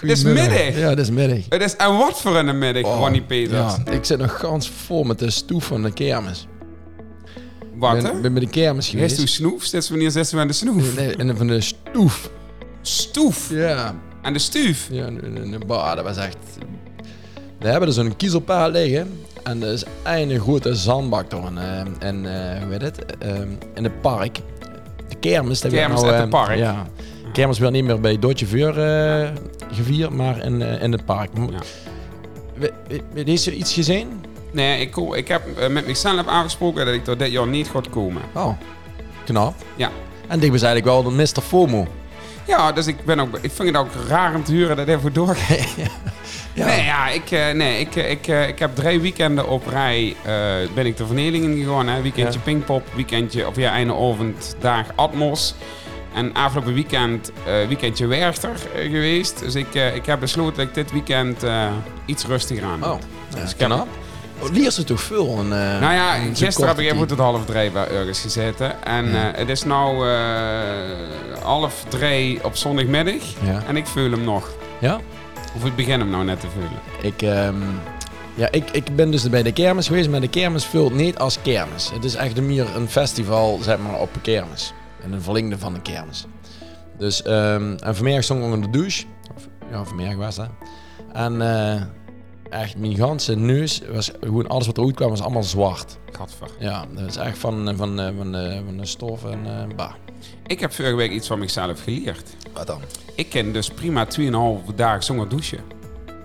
Het is middag. Ja, het is middag. Het is, en wat voor een middag, Oh, Ronnie Peters. Ja, ik zit nog gans vol met de stoef van de kermis. Wat, Ik hè? ben, ben bij de kermis Is geweest. toen snoef? Sinds wanneer zitten we aan de snoef? Nee, en van de stoef. Stoef. Ja, En de stuuf. ja een, een, een bar, dat was echt... We hebben er zo'n kiezelpaal liggen. En er is een grote zandbak door. En, eh, en eh, hoe heet het? Eh, in het park. De kermis. Kermis nou, uit het park. Ja. De kermis werd niet meer bij Dotje Vuur eh, gevierd, maar in, eh, in het park. Ja. Heeft je iets gezien? Nee, ik, ik heb eh, met mezelf afgesproken dat ik er dit jaar niet ga komen. Oh, knap. Ja. En dit was eigenlijk wel de Mr. FOMO. Ja, dus ik, ben ook, ik vind het ook raar om te huren dat even doorgaat. Ja. Nee, ja, ik, eh, nee ik, ik, ik heb drie weekenden op rij eh, ben ik de Vernelingen gegaan. Hè. Weekendje Ja. Pinkpop, weekendje, of ja, einde avond, dag Atmos. En afgelopen weekend, eh, weekendje Werchter eh, geweest. Dus ik, eh, ik heb besloten dat ik dit weekend iets rustiger aan. Oh, ja, Dus ik heb- knap. Oh, ze toch veel? Een, Nou ja, een gisteren heb ik even tot half drie bij ergens gezeten. En Ja. het is nou eh, half drie op zondagmiddag. Ja. En ik voel hem nog. ja? Of ik begin hem nou net te voelen. Ik, ehm, ja, ik, ik ben dus bij de kermis geweest, maar de kermis vult niet als kermis. Het is echt meer een festival, zeg maar, op een kermis. En een verlengde van een kermis. Dus, ehm, en vanmiddag stond ik onder de douche. Of, ja, vanmiddag was dat. En eh, echt, mijn ganse neus, was gewoon alles wat eruit kwam, was allemaal zwart. Gadver. Ja, dat is echt van, van, van, van, de- van de stof en uh, bah. Ik heb vorige week iets van mezelf geleerd. Wat dan? Ik ken dus prima 2,5 dagen zonder douchen.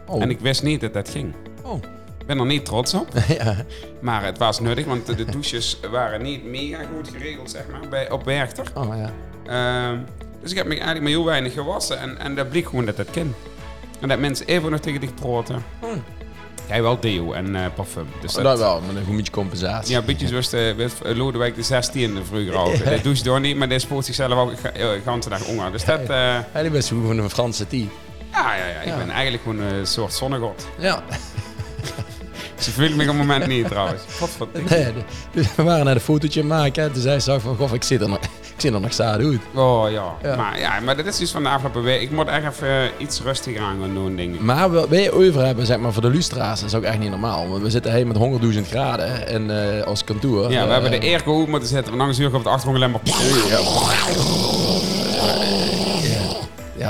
Oh. En ik wist niet dat dat ging. Oh. Ik ben er niet trots op. ja. Maar het was nuttig, want de douches waren niet mega goed geregeld, zeg maar, bij, op Werchter. Oh ja. Ehm, dus ik heb me eigenlijk maar heel weinig gewassen. En, en dat bleek gewoon dat dat kan. En dat mensen even nog tegen dich praten. Hmm. Jij wel deo en eh, parfum. Dus Oh, dat wel, met een beetje compensatie. Ja, een beetje zoals de, met Lodewijk de 16e vroeger ook. Dat doucht door niet, maar dat spoort zichzelf ook de hele dag onder. Dus dat... eh, Ja, best goed van een Franse tea. ja, ja, ja, ik Ja. ben eigenlijk gewoon een soort zonnegod. Ja. Ze voelt me op het moment niet trouwens. Nee, de- dus we waren naar een fotootje maken. en Toen zei ze van, goh, ik zit er nog, ik zit er nog uit. Oh ja. Ja. Maar, ja, maar dat is dus van de afgelopen week. Ik moet echt even eh, iets rustiger aan gaan doen, dingen. Maar wat wij over hebben, zeg maar, voor de lustra's, dat is ook echt niet normaal. Want we zitten hier met 100.000 graden en eh, als kantoor. Ja, we eh, hebben de eer gehoord moeten zetten. Want anders uur op de achtergrond alleen maar... Ja,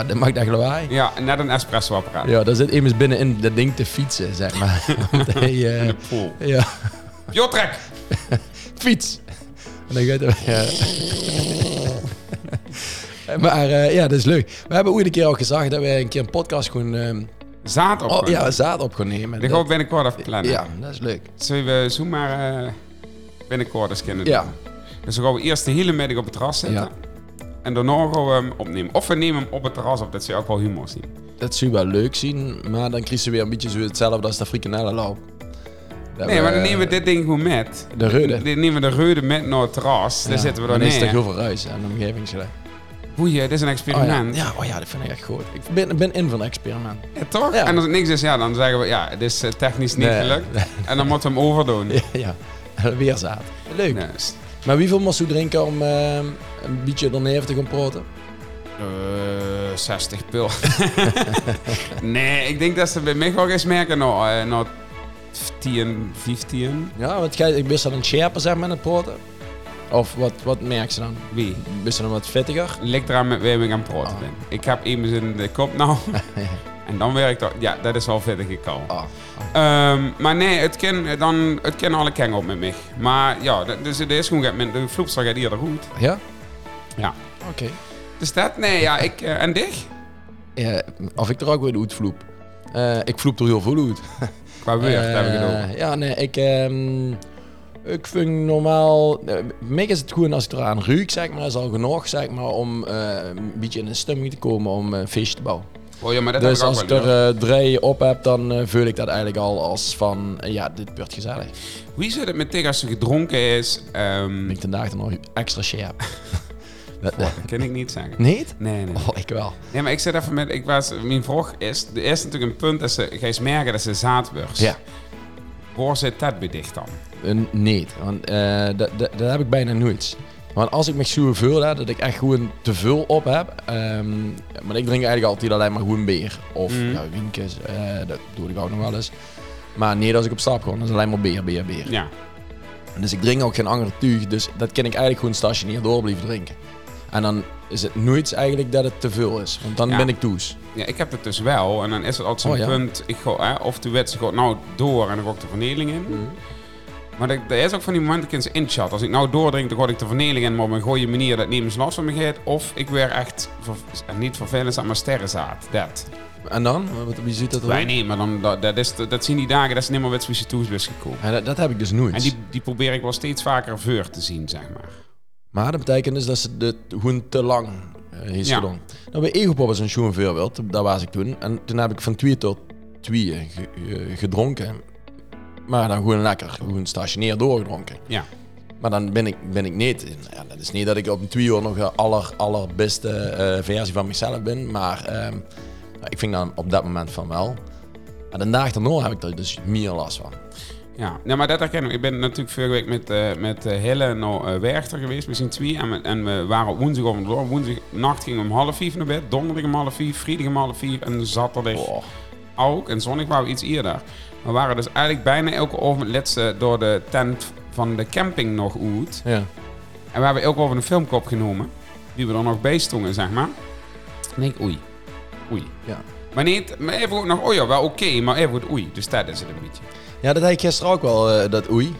dat maakt echt lawaai. Ja, net een espresso-apparaat. Ja, daar zit immers binnenin dat ding te fietsen, zeg maar. Hij, eh, In de pool. ja, Jotrek! fiets. En dan gaat hij... Ja. maar eh, ja, dat is leuk. We hebben ooit een keer al gezegd dat wij een keer een podcast gewoon... ehm, Zaad op. oh, ja, zaad op gaan nemen. Die gaan we binnenkort even plannen. Ja, dat is leuk. Zullen we zo maar eh, binnenkort eens kunnen Ja. doen? Dus dan gaan we eerst de hele middag op het terras zitten. Ja. En daarna gaan we hem opnemen. Of we nemen hem op het terras op, dat ze ook wel humor zien. Dat zou wel leuk zien, maar dan krijg je weer een beetje zo hetzelfde als de frikanellenloop. Nee, maar dan nemen we dit ding gewoon met. De rode. Dan nemen we de rode met naar het terras. Daar Ja, zitten we dan dan is neer. heel veel ruis aan de omgevingsgeluid. Boeien, dit is een Oh, ja. experiment. ja, oh ja, dat vind ik echt goed. Ik ben, ben in van een experiment. Ja, toch? Ja. En als het niks is, ja, dan zeggen we, ja, het is eh, technisch niet Nee. gelukt. En dan moeten we hem overdoen. Ja, ja. weer zaad. Leuk. Nee, Maar wie veel moest u drinken om eh, een beetje erneer te gaan praten? eh, 60 pil. nee, ik denk dat ze bij mij wel eens merken, nou, eh, nou 10, 15. Ja, want jij, ik ben dan een scherper zeg maar, met het praten. Of wat, wat merk je dan? Wie? Ben je dan wat vettiger? Ligt eraan met wie ik aan het praten Oh. ben. Ik heb iemand in de kop nou. en dan werkt dat. Ja, dat is wel vettig gekal. Ah, Ehm, maar nee, het kan, dan, het kan alle keng op met mij. Maar ja, dat- dus het is gewoon, met de vloepstra gaat eerder goed. ja? Ja. Oké. Dus dat, nee, ja, ik, eh, en dich? Ja, of ik er ook weer uit vloep. Eh, ik vloep er heel veel uit. Qua woord, Eh, heb ik het over. Ja, nee, ik... ehm, ik vind normaal... eh, mij is het gewoon als ik eraan ruik, zeg maar, is al genoeg, zeg maar, om eh, een beetje in een stemming te komen om een feestje te bouwen. Oh ja, maar dat dus heb ik als ik er eh drie op heb, dan eh voel ik dat eigenlijk al als van, eh, ja, dit wordt gezellig. Wie zit het met tegen als ze gedronken is? Ben ik vandaag dan nog extra scherp. Dat- dat kan ik niet zeggen. Niet? Nee, nee. Oh, ik wel. Nee, maar ik zit even met... Ik was, mijn vraag is... Er is natuurlijk een punt dat ze... Ga je merken dat ze zaad wordt. Ja. Waar zit dat bij dicht dan? Niet, want dat, dat, dat heb ik bijna nooit. Want als ik me zo veel heb, dat ik echt gewoon te veel op heb. ehm, maar ik drink eigenlijk altijd alleen maar gewoon bier. Of Mhm. ja, winkjes, eh, dat doe ik ook nog wel eens. Maar nee, als ik op stap ga, dan is alleen maar bier, bier, bier. Ja. Dus ik drink ook geen andere tuig. Dus dat kan ik eigenlijk gewoon stationair door blijven drinken. En dan is het nooit eigenlijk dat het te veel is. Want dan Ja. ben ik toes. ja, ik heb het dus wel. En dan is het altijd zo'n Oh, ja. punt. Ik ga, hè, of de wedstrijd gaat nou door en dan ga ik de vernieling in. Mhm. Maar er, er is ook van die momenten dat ik in inschat. Als ik nou doordrink, dan ga ik de vernieling in. Maar op een goede manier dat niemand last van me gaat. Of ik weer echt, ver- niet vervelend aan mijn sterrenzaad. Dat. En dan? Wat, wie ziet dat er? Wij nee, maar dan, dat, dat, is, dat zien die dagen dat ze niet meer wedstrijd toes gekomen. Ja, dat, dat heb ik dus nooit. En die, die probeer ik wel steeds vaker voor te zien, zeg maar. Maar dat betekent dus dat ze het gewoon te lang uh, is Ja. gedaan. Nou, bij Egopop is een schoen voorbeeld. Daar was ik toen. En toen heb ik van twee tot twee ge- ge- gedronken. Maar dan gewoon lekker, gewoon stationair doorgedronken. Ja. Maar dan ben ik, ben ik niet. Ja, dat is niet dat ik op een twee uur nog de aller, allerbeste eh, versie van mezelf ben. Maar ehm, ik vind dan op dat moment van wel. Maar de dag daarna heb ik er dus meer last van. Ja, nou, maar dat herken ik. Ik ben natuurlijk vorige week met, eh met Hille naar eh, Werchter geweest. We zijn twee en we, en we waren op woensdag om door. Woensdag nacht gingen we om half vier naar bed. Donderdag om half vier, vrijdag om half vier en zaterdag Oh. ook. En zondag waren we iets eerder. We waren dus eigenlijk bijna elke ochtend door de tent van de camping nog uit. Ja. En we hebben elke over een filmpje opgenomen. Die we er nog bij stonden, zeg maar. En ik, oei. Oei. Ja. Maar niet, maar even ook nog, oh ja, wel oké, maar even goed, oei. Dus dat is het een beetje. Ja, dat had ik gisteren ook wel, eh, dat oei.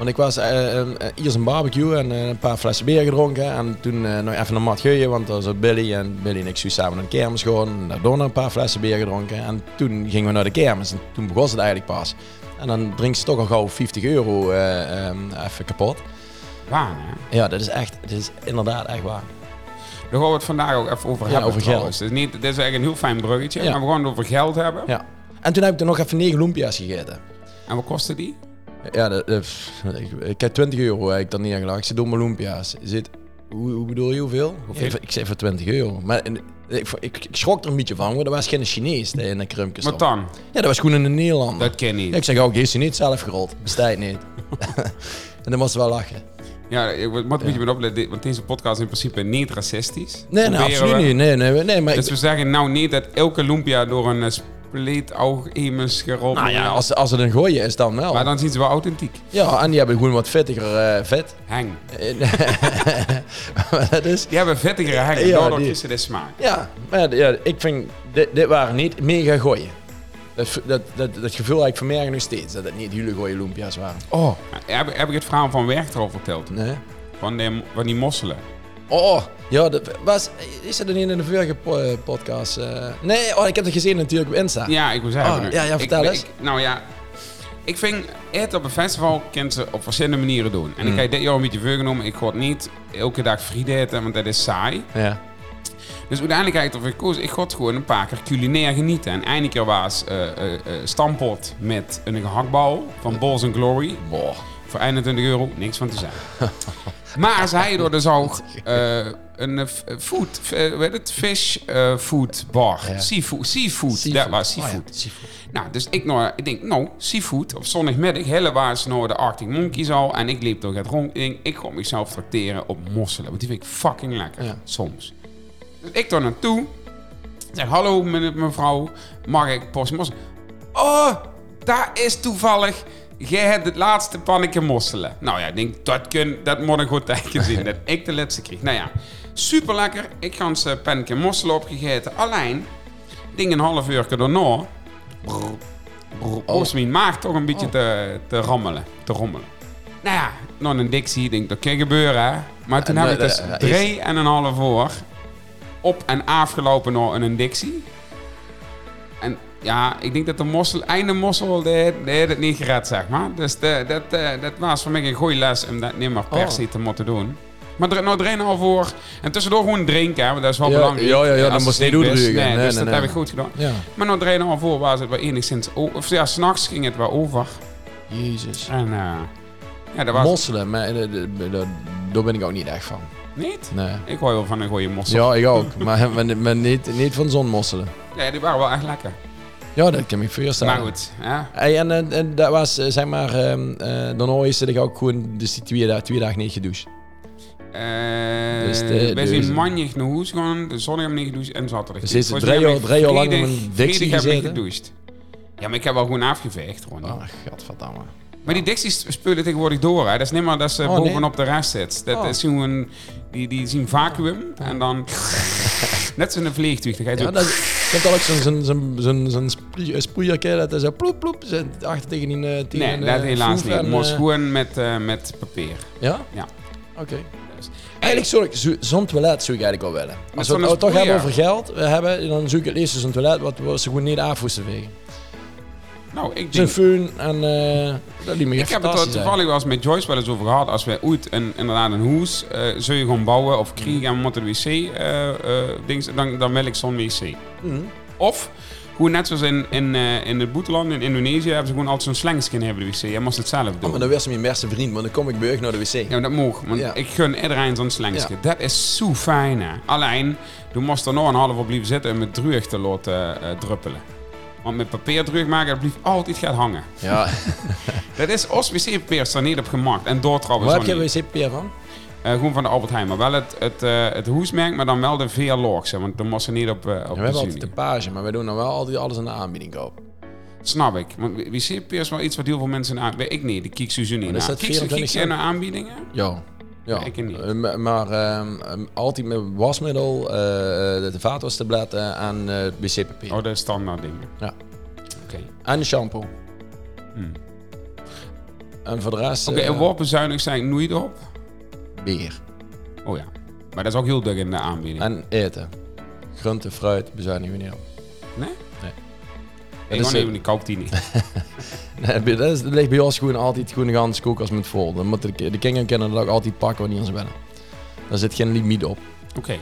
Want ik was eh, hier een barbecue en een paar flessen bier gedronken. En toen nog even een mat geuien, want daar zat Billy. En Billy en ik samen naar de kermis gewoon. En daardoor nog een paar flessen bier gedronken. En toen gingen we naar de kermis. En toen begon het eigenlijk pas. En dan drinkt ze toch al gauw 50 euro even kapot. Waar, hè? Ja, dat is echt, dat is inderdaad echt waar. Daar gaan we het vandaag ook even over Ja, hebben. over trouwens. Het is, niet, dit is eigenlijk een heel fijn bruggetje, Ja. maar we gaan het over geld hebben. Ja. En toen heb ik er nog even 9 lumpia's gegeten. En wat kostte die? Ja, dat, ik, heb 20 euro ik dan neergelegd. Ik zit door mijn lumpia's. Zit, hoe, hoe bedoel je hoeveel? Of Ja. even, ik zei voor 20 euro. Maar ik, ik, ik schrok er een beetje van, want dat was geen Chinees die in de krumpjes Wat dan? Ja, dat was gewoon een Nederlander. Dat ken je niet. Ja, ik zeg ook, hij niet zelf gerold? Bestaat niet. en dan moest ze wel lachen. Ja, ik moet een beetje met opletten, want deze podcast is in principe niet racistisch. Nee, nee, absoluut we. niet. Nee, nee, nee, maar Dus ik, we zeggen nou niet dat elke lumpia door een uh, spleetoog iemand gerold nou ja, als, als het een gooien is, dan wel. Maar dan zien ze wel authentiek. Ja, en die hebben gewoon wat vettiger eh, vet. Hang. Maar dat is... Die hebben vettigere hangen, Ja, daardoor die- kiezen de smaak. Ja, maar ja, ik vind, dit, dit waren niet mega gooien. Dat, dat, dat, dat gevoel heb ik vanmorgen nog steeds, dat het niet hele gooie lumpia's waren. Oh. Heb, heb ik het verhaal van Werchter al verteld? Nee? Van, de, van die mosselen. Oh, ja, dat was, is dat er niet in de vorige po- eh, podcast? eh? nee, oh, ik heb het gezien natuurlijk op Insta. Ja, ik wil zeggen. Nu. ja, ja, vertel ik, eens. ik- nou ja, ik vind het op een festival kan ze op verschillende manieren doen. En ik Mm. heb dit jaar een beetje voorgenomen. Ik ga het niet elke dag frieten eten, want dat is saai. Ja. Dus uiteindelijk heb ik ervoor gekozen, ik het gewoon een paar keer culinair genieten. En eindelijk keer was eh, eh, stampot met een gehaktbal van Balls and Glory. Boah. Voor 21 euro, niks van te zeggen. maar ze hadden dus ook eh, een eh, f- food, eh, hoe heet het? Fish eh, food bar. Ja. Seafood, seafood, dat was Oh, ja, seafood. Nou, dus ik, nou, ik denk, nou, seafood op zondagmiddag, hele waars naar de Arctic Monkeys al. En ik liep door het rond. Ik ik ga mezelf tracteren op mosselen. Want die vind ik fucking lekker, Ja. soms. Dus ik daar naartoe. Zeg, hallo me- mevrouw, mag ik post mosselen? Oh, daar is toevallig... Jij hebt het laatste pannetje mosselen. Nou ja, ik denk, dat, kun, dat moet een goed teken zien. dat ik de laatste kreeg. Nou ja, super lekker. Ik ga eens een pannetje mosselen opgegeten. Alleen, ding een half uur daarna... Brrr, brrr, oh. mijn maag toch een beetje Oh. te, te rammelen. Te rommelen. Nou ja, nog een dictie. Ik denk, dat kan gebeuren, hè. Maar toen En, heb ik eh, dus eh, is- drie en een half uur op en afgelopen naar een dictie. En ja, ik denk dat de mossel, einde mossel, heeft het niet gered, zeg maar. Dus de, dat, eh, dat was voor mij een goede les om dat niet meer per Oh. se te moeten doen. Maar drie- nou, drieënhalf uur. En tussendoor gewoon drinken, hè, want dat is wel Ja, belangrijk. ja, ja, ja, dan moest je niet doordrukken. Nee, Nee, dus nee, dat nee. heb ik goed gedaan. Ja. Maar na drieënhalf uur was het wel enigszins... Of ja, s'nachts ging het wel over. Jezus. En eh, ja, dat was... Mosselen, maar eh, daar ben ik ook niet echt van. Niet? Nee. Ik hoor wel van een goede mossel. Ja, ik ook. maar maar, maar niet, niet van zonmosselen. Ja, die waren wel echt lekker. Ja, dat kan ik voorstellen. Maar goed, ja. Hey, en, en, en dat was, eh, zeg maar, ehm eh daarna is ik ook gewoon dus die twee, dagen- twee dagen niet gedoucht. Eh Dus de- wij dus- zijn maandag naar huis gegaan, de zondag hebben we niet gedoucht en zaterdag. Dus niet. is het drie jaar- drie jaar lang op een dictie gezeten? gedoucht. Ja, maar ik heb wel gewoon afgeveegd, gewoon. Oh, godverdamme. Maar die dicties spelen tegenwoordig door. Hè. Dat is niet maar dat ze Oh, nee. bovenop de rest zit. Dat Oh. is gewoon, die, die zien vacuüm en dan... Net zo'n vliegtuig. Dan ga je Ja, je hebt al ook zo'n zo'n zo'n zo'n zo'n sproei- sproeierke dat is zo ploep ploep achter tegen die eh, tegen nee, een, dat eh, helaas niet. moest eh, gewoon met, eh, met papier. Ja? Ja. Oké. Eigenlijk ik zo- zo'n toilet zou ik eigenlijk wel willen. Als we het toch hebben over geld we hebben, dan zoek ik het liefst zo'n toilet wat, wat ze gewoon niet af hoesten wegen. Nou, ik denk... en eh dat liet me Ik heb het er toevallig wel eens met Joyce wel eens over gehad. Als wij ooit een, inderdaad een eh zul je gaan bouwen of krijgen en we moeten wc eh eh, dings, dan, dan wil ik zo'n wc. Mhm. Of, hoe net zoals in, in, in het boeteland in Indonesië hebben ze gewoon altijd zo'n slangskin hebben de wc. Je moest het zelf doen. Oh, maar dan was mijn beste vriend, maar dan kom ik bij u naar de wc. Ja, maar dat mag. Want Ja. ik gun iedereen zo'n slangskin. Dat is zo fijn. Hè. Alleen, toen moest er nog een half op blijven zitten en met druig te laten druppelen. Want met papier druig maken, dat blijft altijd gaat hangen. Ja. Dat is als wc-papier staat niet op gemaakt. En doortrappen Waar heb je wc-papier van? Eh, gewoon van de Albert Heijn. Maar wel het, het, eh, het hoesmerk, maar dan wel de VLOX. Want dan moest ze niet op, eh op Ja, we hebben altijd de page, maar wij doen dan wel altijd alles in de aanbieding kopen. Snap ik. Want wc-papier is wel iets wat heel veel mensen aan... Weet ik niet, de kiek Suzu niet Maar is dat Kiek Kiek 24 jij naar aanbiedingen? Ja. Ja, Ik niet. Eh, maar- ehm, altijd met wasmiddel, eh, de vaatwastabletten en eh, wc-papier. Oh, dat is standaard dingen. Ja. Oké. En shampoo. Hmm. En voor de rest... Oké, eh, en wat bezuinig zijn nooit op? Bier. Oh ja. Maar dat is ook heel druk in de aanbieding. En eten. Groente, fruit, bezuinigen we niet op. Nee? Nee. Ik is, eh, even niet, koop die niet. Nee, dat, is, dat ligt bij ons gewoon altijd gewoon een ganse koelkast met vol. Dan moeten de, de kinderen kunnen dat ook altijd pakken wanneer ze willen. Daar zit geen limiet op. Oké.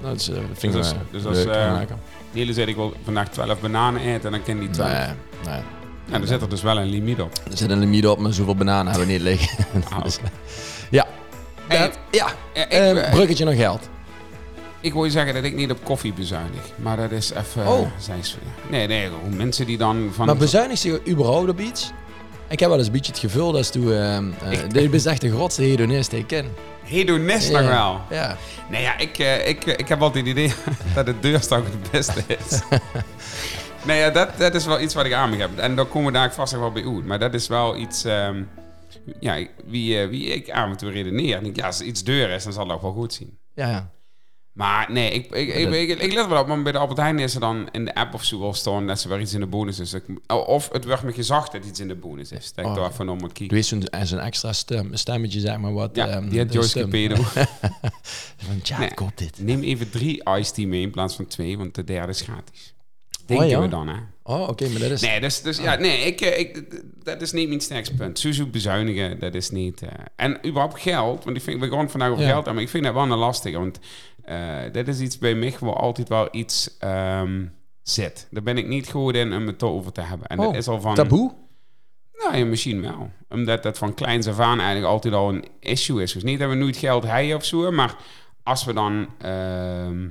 Nou, dat is, eh, vind ik Dus dat is- dus dat is, eh, en lekker. Nele zei ik wil vandaag 12 bananen eten en dan kan die 12. Nee, nee. Ja, er zit er dus wel een limiet op. Er zit een limiet op, maar zoveel bananen hebben we niet liggen. Ah, Dus, ja. Dat- ja. Ja, ik, bruggetje nog geld. Ik wil je zeggen dat ik niet op koffie bezuinig. Maar dat is even... Oh. zijsfeer. Nee, nee, hoe mensen die dan van... Maar bezuinigt je überhaupt op iets? Ik heb wel eens een beetje het gevoel dat toen... eh eh, dit is echt de grootste hedonist die ik ken. Hedonist nog wel. Ja. Nee, ja, ik, eh, ik, ik heb altijd het idee dat het deurstak het beste is. nee, ja, dat, dat is wel iets wat ik aan me heb. En dan komen we daar vast nog wel bij uit. Maar dat is wel iets... ehm, ja, wie, wie ik aan toe redeneer. En ik, ja, als iets deur is, dan zal het ook wel goed zien. Ja, ja. Maar nee, ik, ik, ik, ik, ik let wel op. Maar bij de Albert Heijn is er dan in de app of zo wel staan dat ze weer iets in de bonus is. Ik- Of het wordt me gezegd dat iets in de bonus is. Dat ik Oh. daar even om moet Er kijken. is zo'n zo'n extra stem, stemmetje, zeg maar, wat... Ja, ehm, die had Joyce. Capedo. Van, ja, koopt dit. Neem even drie iced tea mee in plaats van twee, want de derde is gratis. Denken Oh, we dan, hè? Oh, oké, maar dat is... Nee, dus, dus ja, nee, ik, eh, ik, dat is niet mijn sterkste punt. Suzu bezuinigen, dat is niet... eh, en überhaupt geld, want ik vind, we gaan het vandaag over geld, maar ik vind dat wel een lastige, want dat is iets bij mij waar altijd wel iets ehm, zit. Daar ben ik niet goed in om het over te hebben. En dat Oh, is al van... Taboe? Nou ja, misschien wel. Omdat dat van kleins af aan eigenlijk altijd al een issue is. Dus niet dat we nooit geld hebben of zo, maar als we dan ehm,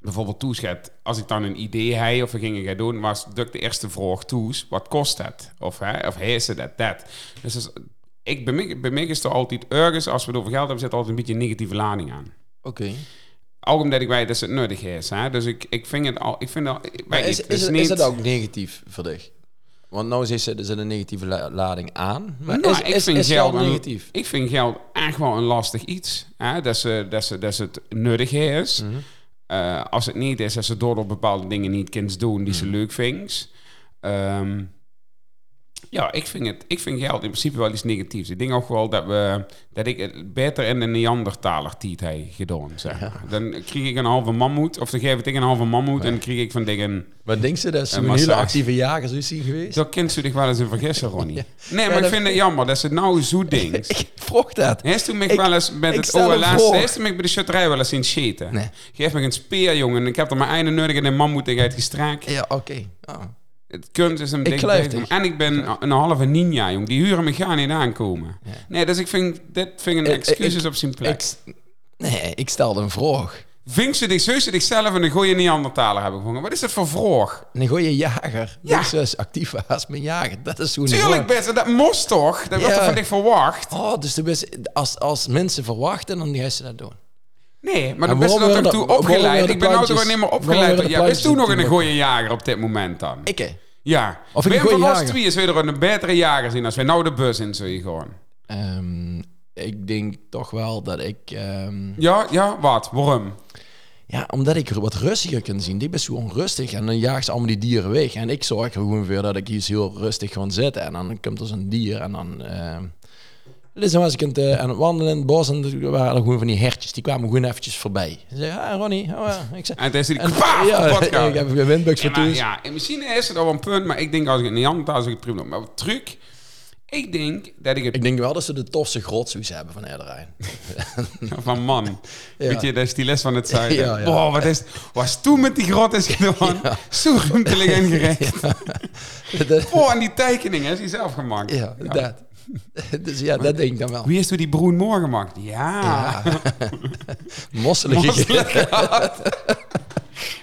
bijvoorbeeld toeschet, als ik dan een idee heb of we gingen gaan doen, was de eerste vraag toes, wat kost dat? Of, hè, of heeft ze dat, dat? Dus, dus ik, bij, mij, bij mij is er altijd ergens, als we het over geld hebben, zit altijd een beetje een negatieve lading aan. Oké. Ook omdat ik weet dat het nodig is. Hè? Dus ik, ik vind het al, ik vind dat, ik Maar weet is, niet, is, het niet- is het ook negatief voor dich? Want nou is er, een negatieve la- lading aan. Maar Nou, is, ik is, vind is geld geld een- negatief? Ik vind geld echt wel een lastig iets. Hè? Dat, ze, dat, ze, dat ze het nuttig is. Mhm. Eh, als het niet is, dat ze door op bepaalde dingen niet kunnen doen die ze Mhm. leuk vindt. Ehm, ja, ik vind, het, ik vind geld in principe wel iets negatiefs. Ik denk ook wel dat, we, dat ik het beter in de Neandertaler tijd heb gedaan. Zeg. Dan kreeg ik een halve mammoet, of dan geef ik een halve mammoet en dan kreeg ik van dingen... Wat denk je dat ze Een een hele actieve jagers is zien geweest? Zo kind ze zich wel eens in vergissen, Ronnie. Nee, maar ik dat- vind het jammer dat ze het nou zo ding. Ik vroeg dat. Heeft u mij Ik- wel eens met het OLS... Heeft u mij bij de shutterij wel eens zien scheten? Nee. Geef me een speer, jongen. Ik heb er maar een nodig en een man moet ik uitgestraakt. Ja, oké. Oh. Het kunst is een Ik ding. En ik ben een halve ninja, jong. Die huren me gaan niet aankomen. Nee, dus ik vind... Dit vind een Ik- excuses ik- op zijn plek. Ik, nee, ik stelde een vraag. Vink ze zich, zeus ze zichzelf en een goeie Neandertaler hebben gevonden. Wat is dat voor vroeg? Een goede jager. Ja. Dus actief was met jagen. Dat is hoe Tuurlijk best, dat moest toch? Dat wordt Ja. er van dich verwacht. Oh, dus best, als, als mensen verwachten, dan gaan ze dat doen. Nee, maar dan ben je waarom er toch werden toe opgeleid? Ik ben nou toch niet meer opgeleid. Ja, bist toen nog een goede jager op dit moment dan? Ik? Ja. Of ik van ons jager? tweeën zou je er een betere jager zien als wij nou de bus in zullen gaan. Ehm, ik denk toch wel dat ik... ehm, Ja, ja, wat? Waarom? ja, omdat ik er wat rustiger kan zien. Ik ben zo onrustig en dan jaagt ze allemaal die dieren weg. En ik zorg er gewoon voor dat ik hier heel rustig gewoon zit. En dan komt er zo'n dier en dan... ehm dus dan was ik aan het, eh, aan het wandelen in het bos en er waren er gewoon van die hertjes. Die kwamen gewoon eventjes voorbij. Ze zeiden, ah Ronnie, oh, ja." ik zei... En het is die En, kwaaf ja, ik heb een windbugs voor thuis. ja, en misschien is het al een punt, maar ik denk als ik het niet anders als ik het prima. Maar wat truc, ik denk dat ik het Ik denk wel dat ze de tofste grotzoes hebben van Erderijn. van man, Ja. weet je, dat is die les van het zuiden. Ja, ja. Boah, wat is, was toen met die grot is gedaan, zo ruimtelijk ingericht. Dat- Oh, en die tekening is die zelf gemaakt. ja, dat. Dus ja, dat denk ik dan wel. Wie is door die Broen Moor gemaakt? Ja. Ja.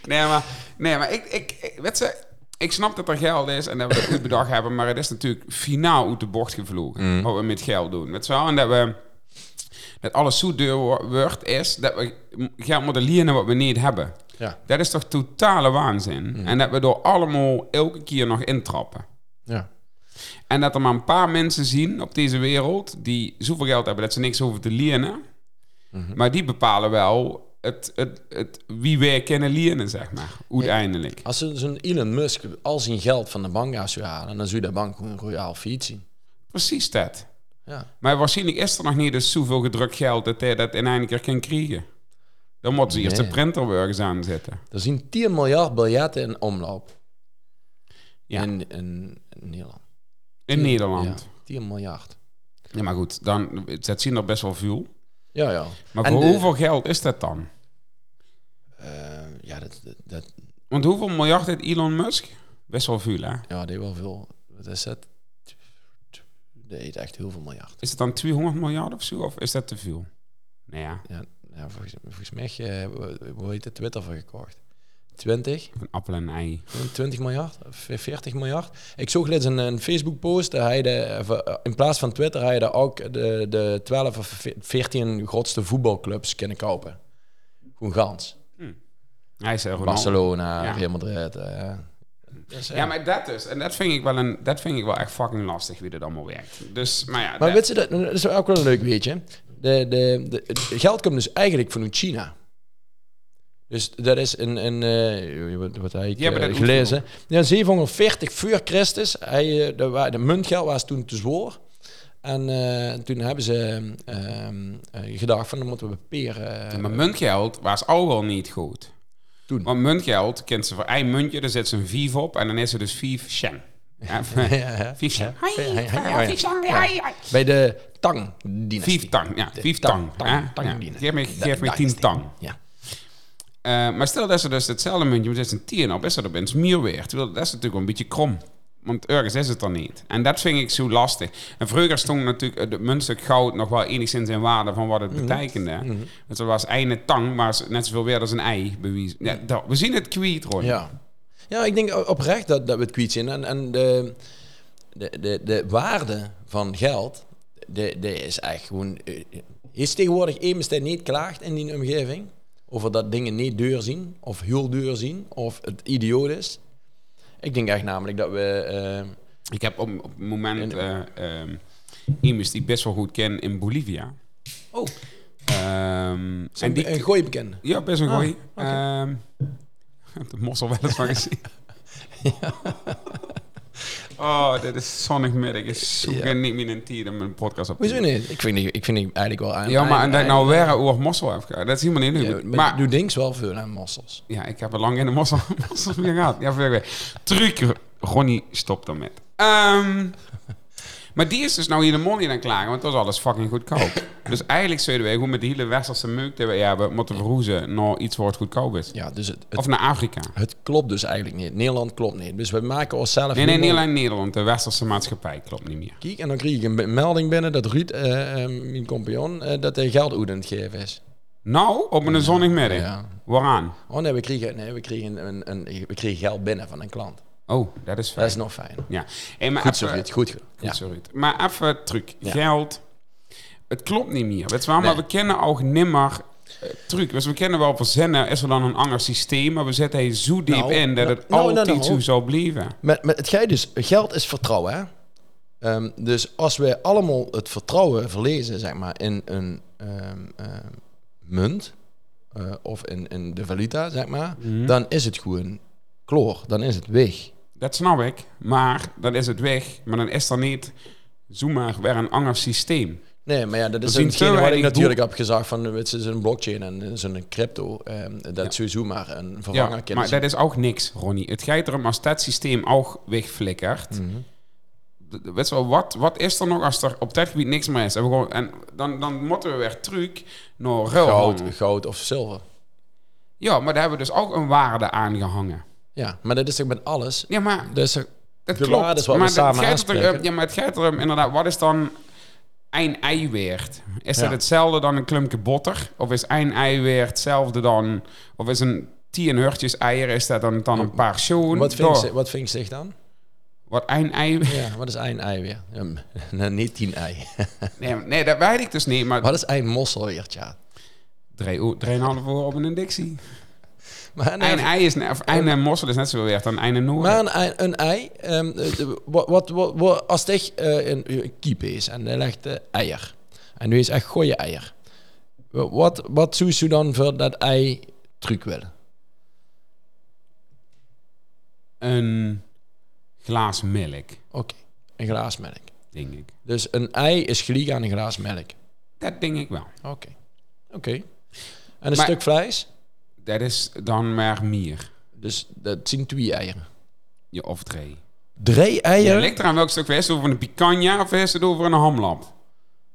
Nee, maar, nee, maar ik, ik, ik, weet ze, ik snap dat er geld is en dat we dat goed bedacht hebben, maar het is natuurlijk finaal uit de bocht gevlogen. Wat we met geld doen. Je wel? En dat we dat alles zo duur wo- wordt, is dat we geld moeten lenen wat we niet hebben. Ja. Dat is toch totale waanzin. En dat we door allemaal elke keer nog intrappen. Ja. En dat er maar een paar mensen zien op deze wereld die zoveel geld hebben dat ze niks hoeven te lenen. Maar die bepalen wel het, het, het, wie wij kunnen lenen, zeg maar. Uiteindelijk. Als zo'n Elon Musk al zijn geld van de bank zou halen, dan zou je de bank gewoon royaal fiets zien. Precies dat. Ja. Maar waarschijnlijk is er nog niet dus zoveel gedrukt geld dat hij dat in één keer kan krijgen. Dan moeten ze eerst de printerwerkers aanzetten. Er zien 10 miljard biljetten in omloop Ja. in, in, in Nederland. In Nederland. Ja, 10 miljard. Ja, maar goed, dan, dat zien er best wel veel. Ja, ja. Maar En voor de- hoeveel geld is dat dan? Eh, ja, dat, dat, dat, Want hoeveel miljard heeft Elon Musk? Best wel veel, hè? ja, die wel veel. Wat is dat? Die heeft echt heel veel miljard. Is het dan 200 miljard of zo? Of is dat te veel? Nou ja, Ja, ja volgens, volgens mij, uh, hoe heet het Twitter voor gekocht? 20? een appel en een ei. 20 miljard? Of 40 miljard? Ik zag laatst een, een Facebook-post. hij de, in plaats van Twitter, hij de ook de, de 12 of 14 grootste voetbalclubs kunnen kopen. Gewoon gans. Hij is er Ronaldo. Barcelona, Ja. Real Madrid. eh. Dus, Ja, maar dat dus. En dat vind ik wel, een, dat vind ik wel echt fucking lastig, wie dit allemaal werkt. Dus, maar ja. Maar weet je, dat, dat is ook wel een leuk weetje. De, de, de, het geld komt dus eigenlijk vanuit China. Dus dat is een, een eh, wat, wat heb ik Die hebben eh, dat gelezen. Ja, 740 voor Christus. Hij, eh, de, de muntgeld was toen te zwaar. En toen hebben ze ehm, eh, gedacht van dan moeten we peren. maar muntgeld was al wel niet goed. Toen. Want muntgeld kent ze voor één muntje, daar zit ze een vief op en dan is er dus vief shen. Ja, vief shen. Bij de Tang-dynastie. Vief tang, ja, vief Tang-. Geef me, geef me Da- tien tang. Ja. Eh, maar stel dat ze dus hetzelfde muntje, zit een tien op, is dat opeens meer weer. Terwijl dat is natuurlijk wel een beetje krom. Want ergens is het er niet. En dat vind ik zo lastig. En vroeger stond natuurlijk het muntstuk goud nog wel enigszins in waarde van wat het Mhm. betekende. Want er was eine tang, maar net zoveel weer als een ei bewezen. Ja, dat- we zien het kwiet, Ron. Ja. Ja, ik denk oprecht dat, dat we het kwijt zijn. En, en de, de, de, de waarde van geld, de, de is echt gewoon... eh, Is tegenwoordig besteed niet klaagt in die omgeving? Over dat dingen niet duur zien, of heel duur zien, of het idioot is. Ik denk echt namelijk dat we... eh, Ik heb op, op het moment eh ehm, iemand die ik best wel goed ken in Bolivia. oh, Ehm, en die, een gooi bekende. ja, best een Ah. Ehm, ik heb de mossel wel eens van gezien. Oh, dit is zondagmiddag. Ik zoek Ja. niet meer een tijd om een podcast op te niet? Ik vind die, ik vind die eigenlijk wel aan. Ja, maar en dat ik nou weer over mossel heb gehad, dat is helemaal niet leuk. maar, maar doe dings wel veel aan mossels. ja, ik heb er lang in de mossel, mossels meer gehad. Ja, weer. Truc, Ronnie, stop ermee. Ehm maar die is dus nou hier de money aan klagen, want dat was alles fucking goedkoop. dus eigenlijk zouden wij gewoon met die hele westerse meuk die we hebben moeten verroezen naar iets wat goedkoop is. Ja, dus het, het, Of naar Afrika. het klopt dus eigenlijk niet. Nederland klopt niet. Dus we maken onszelf... Nee, nee, alleen Nederland. De westerse maatschappij klopt niet meer. Kijk, en dan kreeg ik een melding binnen dat Ruud, eh, eh, mijn compagnon, eh, dat hij geld het geven is. Nou, op een zondagmiddag. Ja. Waaraan? Oh nee, we kregen, nee, we kregen, een, een, we kregen geld binnen van een klant. Oh, dat is Dat fijn. is nog fijn. Ja. Maar Goed zo, Ruud. Goed. goed. Ja. zo, Ruud. Maar even truc. Ja. Geld. Het klopt niet meer. Weet je wel, maar Nee. we kennen ook nimmer uh, truc. Dus we kennen wel verzinnen, is er dan een ander systeem, maar we zetten hij zo diep Nou, in dat nou, het nou, altijd nou. zo zal blijven. Met, met het geld dus, geld is vertrouwen. Hè? Ehm, dus als wij allemaal het vertrouwen verlezen, zeg maar, in een ehm, ehm, munt eh, of in, in de valuta, zeg maar, Mhm. dan is het gewoon kloor. Dan is het weg. Dat snap ik, maar dan is het weg. Maar dan is er niet zomaar weer een ander systeem. Nee, maar ja, dat is hetgene wat ik natuurlijk heb gezegd van het is een blockchain en zo'n crypto. ehm, dat Ja. sowieso maar een vervanger Ja, maar dat is ook niks, Ronnie. Het gaat erom als dat systeem ook wegflikkert. Mhm. Weet je wel, wat, wat is er nog als er op dat gebied niks meer is? En, we gewoon, en dan, dan moeten we weer terug naar. Goud, goud of zilver. Ja, maar daar hebben we dus ook een waarde aan gehangen. Ja, maar dat is toch met alles. Ja, maar Dus er- dat De klopt. wat we maar het samen gaat er- ja, maar het gaat erom inderdaad, wat is dan een ei weert? Is Ja. dat hetzelfde dan een klumpje boter? Of is een ei weert hetzelfde dan... Of is een tien hurtjes eieren, is dat dan, dan een paar schoen? wat vindt Door. ze- wat vindt zich dan? Wat een ei... Ja, wat is een ei weer? Ja, m- nee, niet tien ei. Nee, nee, dat weet ik dus niet, maar... Wat is een mossel weer, tja? Drie, uur op een indictie. Maar, Een ei is net, of een mossel is net zo weert dan een noord. maar een, ei- een ei, eh, de- wat, wat, wat, wat- als het echt eh, een, kiep is en hij legt eh, eier. En nu is echt goeie eier. Wat, wat zou je dan voor dat ei truc willen? Een glaas melk, Oké, een glaas melk. denk ik. Dus een ei is gelijk aan een glaas melk. Dat denk ik wel. Oké. Oké. En een Maar- stuk vlees? Dat is dan maar meer. Dus dat zien twee eieren. Ja, of drie. Drie Ja, eieren? ligt eraan welk stuk we over een picanha of is het over een hamlap?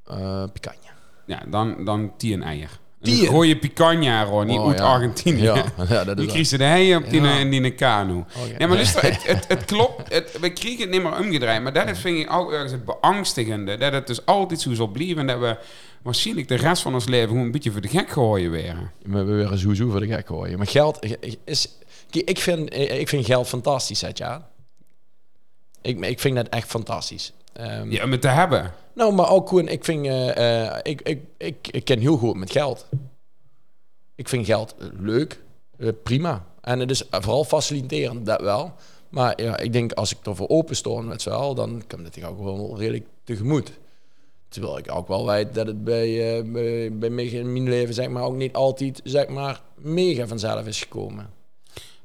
Eh picanha. Ja, dan, dan tien eier. Tien? Een gooie picanha, Ronnie, Oh, uit ja. Argentinië. Ja, ja, dat Die is kregen ze de hei op die, Ja. in die kano. Oké. Nee, maar luister, het, het, het klopt. Het, we kregen het niet meer omgedraaid. Maar dat is, vind ik ook ergens het beangstigende. Dat het dus altijd zo zal blijven. En dat we waarschijnlijk de rest van ons leven gewoon een beetje voor de gek gooien weer. We weer zoezoe voor de gek gooien. Maar geld is... Ik vind, ik vind geld fantastisch, hè, ja. Ik, ik vind dat echt fantastisch. Ehm, Ja, om het te hebben. Nou, maar ook gewoon, ik vind... eh, eh, ik, ik, ik, ik ken heel goed met geld. Ik vind geld leuk, eh, prima. En het is vooral faciliterend, dat wel. Maar ja, ik denk als ik ervoor open sta, met z'n dan kan het ook wel redelijk tegemoet. Terwijl ik ook wel weet dat het bij, eh, bij, bij mij in mijn leven zeg maar, ook niet altijd zeg maar, mega vanzelf is gekomen.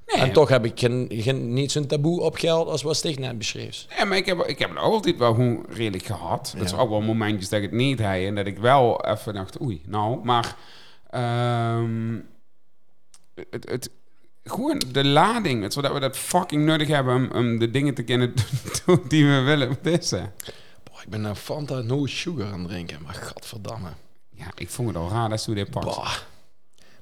Nee, En toch heb ik geen, geen, niet zo'n taboe op geld als wat Stig net beschreef. nee, maar ik heb, ik heb het altijd wel gewoon redelijk gehad. Ja. zijn ook wel momentjes dat ik het niet heb. En dat ik wel even dacht, oei, nou. Maar ehm, het, het, gewoon de lading. Het, zodat we dat fucking nodig hebben om, om de dingen te kunnen doen die we willen. Boah, ik ben een Fanta No Sugar aan het drinken, maar godverdamme. Ja, ik vond het al raar dat ze dit pakt. Bah.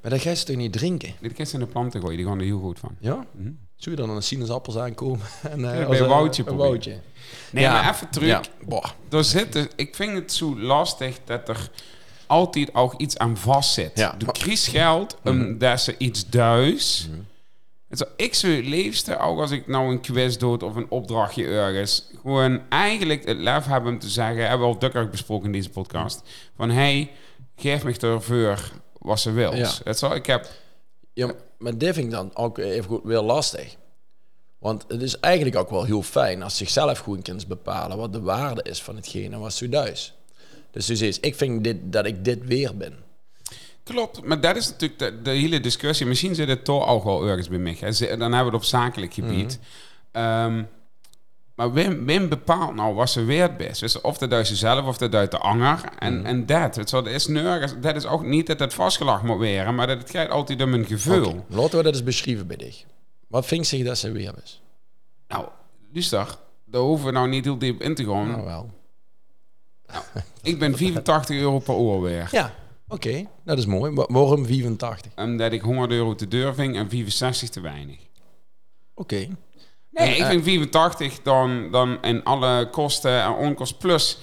Maar dat ga je toch niet drinken? Dit kan in de planten gooien, die gaan er heel goed van. Ja? Mhm. Zou je dan een sinaasappels aankomen? En, Ja, als bij een woudje een woudje. Nee, Ja. maar even terug. Ja. Boah. Er zitten, ik vind het zo lastig dat er altijd ook iets aan vast zit. Ja, De crisis geldt omdat ze iets duis. Het zou ik zou het liefste, ook als ik nou een quiz doe of een opdrachtje ergens, gewoon eigenlijk het lef hebben om te zeggen, hebben we al dukker besproken in deze podcast, van hey, geef me ervoor wat ze wil. Ja. Het zou, ik heb, Ja, maar dit vind ik dan ook even goed weer lastig. Want het is eigenlijk ook wel heel fijn als zichzelf gewoon kunt bepalen wat de waarde is van hetgene wat ze duis. Dus dus is, ik vind dit, dat ik dit weer ben. Klopt, maar dat is natuurlijk de, de hele discussie. Misschien zit het toch ook wel ergens bij mij. Hè. Dan hebben we het op zakelijk gebied. Ehm, maar Wim, Wim bepaalt nou wat ze waard is. Dus of dat uit zelf of dat uit de anger. En, en dat. Het dat, is nergens, dat is ook niet dat het vastgelegd moet worden, maar dat het gaat altijd om een gevoel. Oké, Laten we dat eens beschrijven bij dich. Wat vindt zich dat ze weer is? Nou, dus daar, hoeven we nou niet heel diep in te gaan. Nou wel. Ik ben 84 euro per uur weer. Ja, oké. Dat is mooi. Wa- Waarom 84? Omdat ik 100 euro te duur vind en 65 te weinig. Oké. Nee, En, ik eh, vind 84 dan, dan in alle kosten en onkosten plus.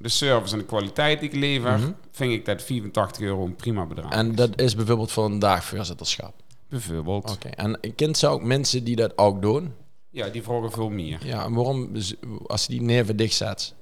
de service en de kwaliteit die ik lever, vind ik dat 84 euro een prima bedrag. Mhm. En is. dat is bijvoorbeeld voor een dagvoorzitterschap. bijvoorbeeld. Oké. En ik ken ze ook mensen die dat ook doen. Ja, die vragen veel meer. Ja, en waarom, als je die neven dicht zet?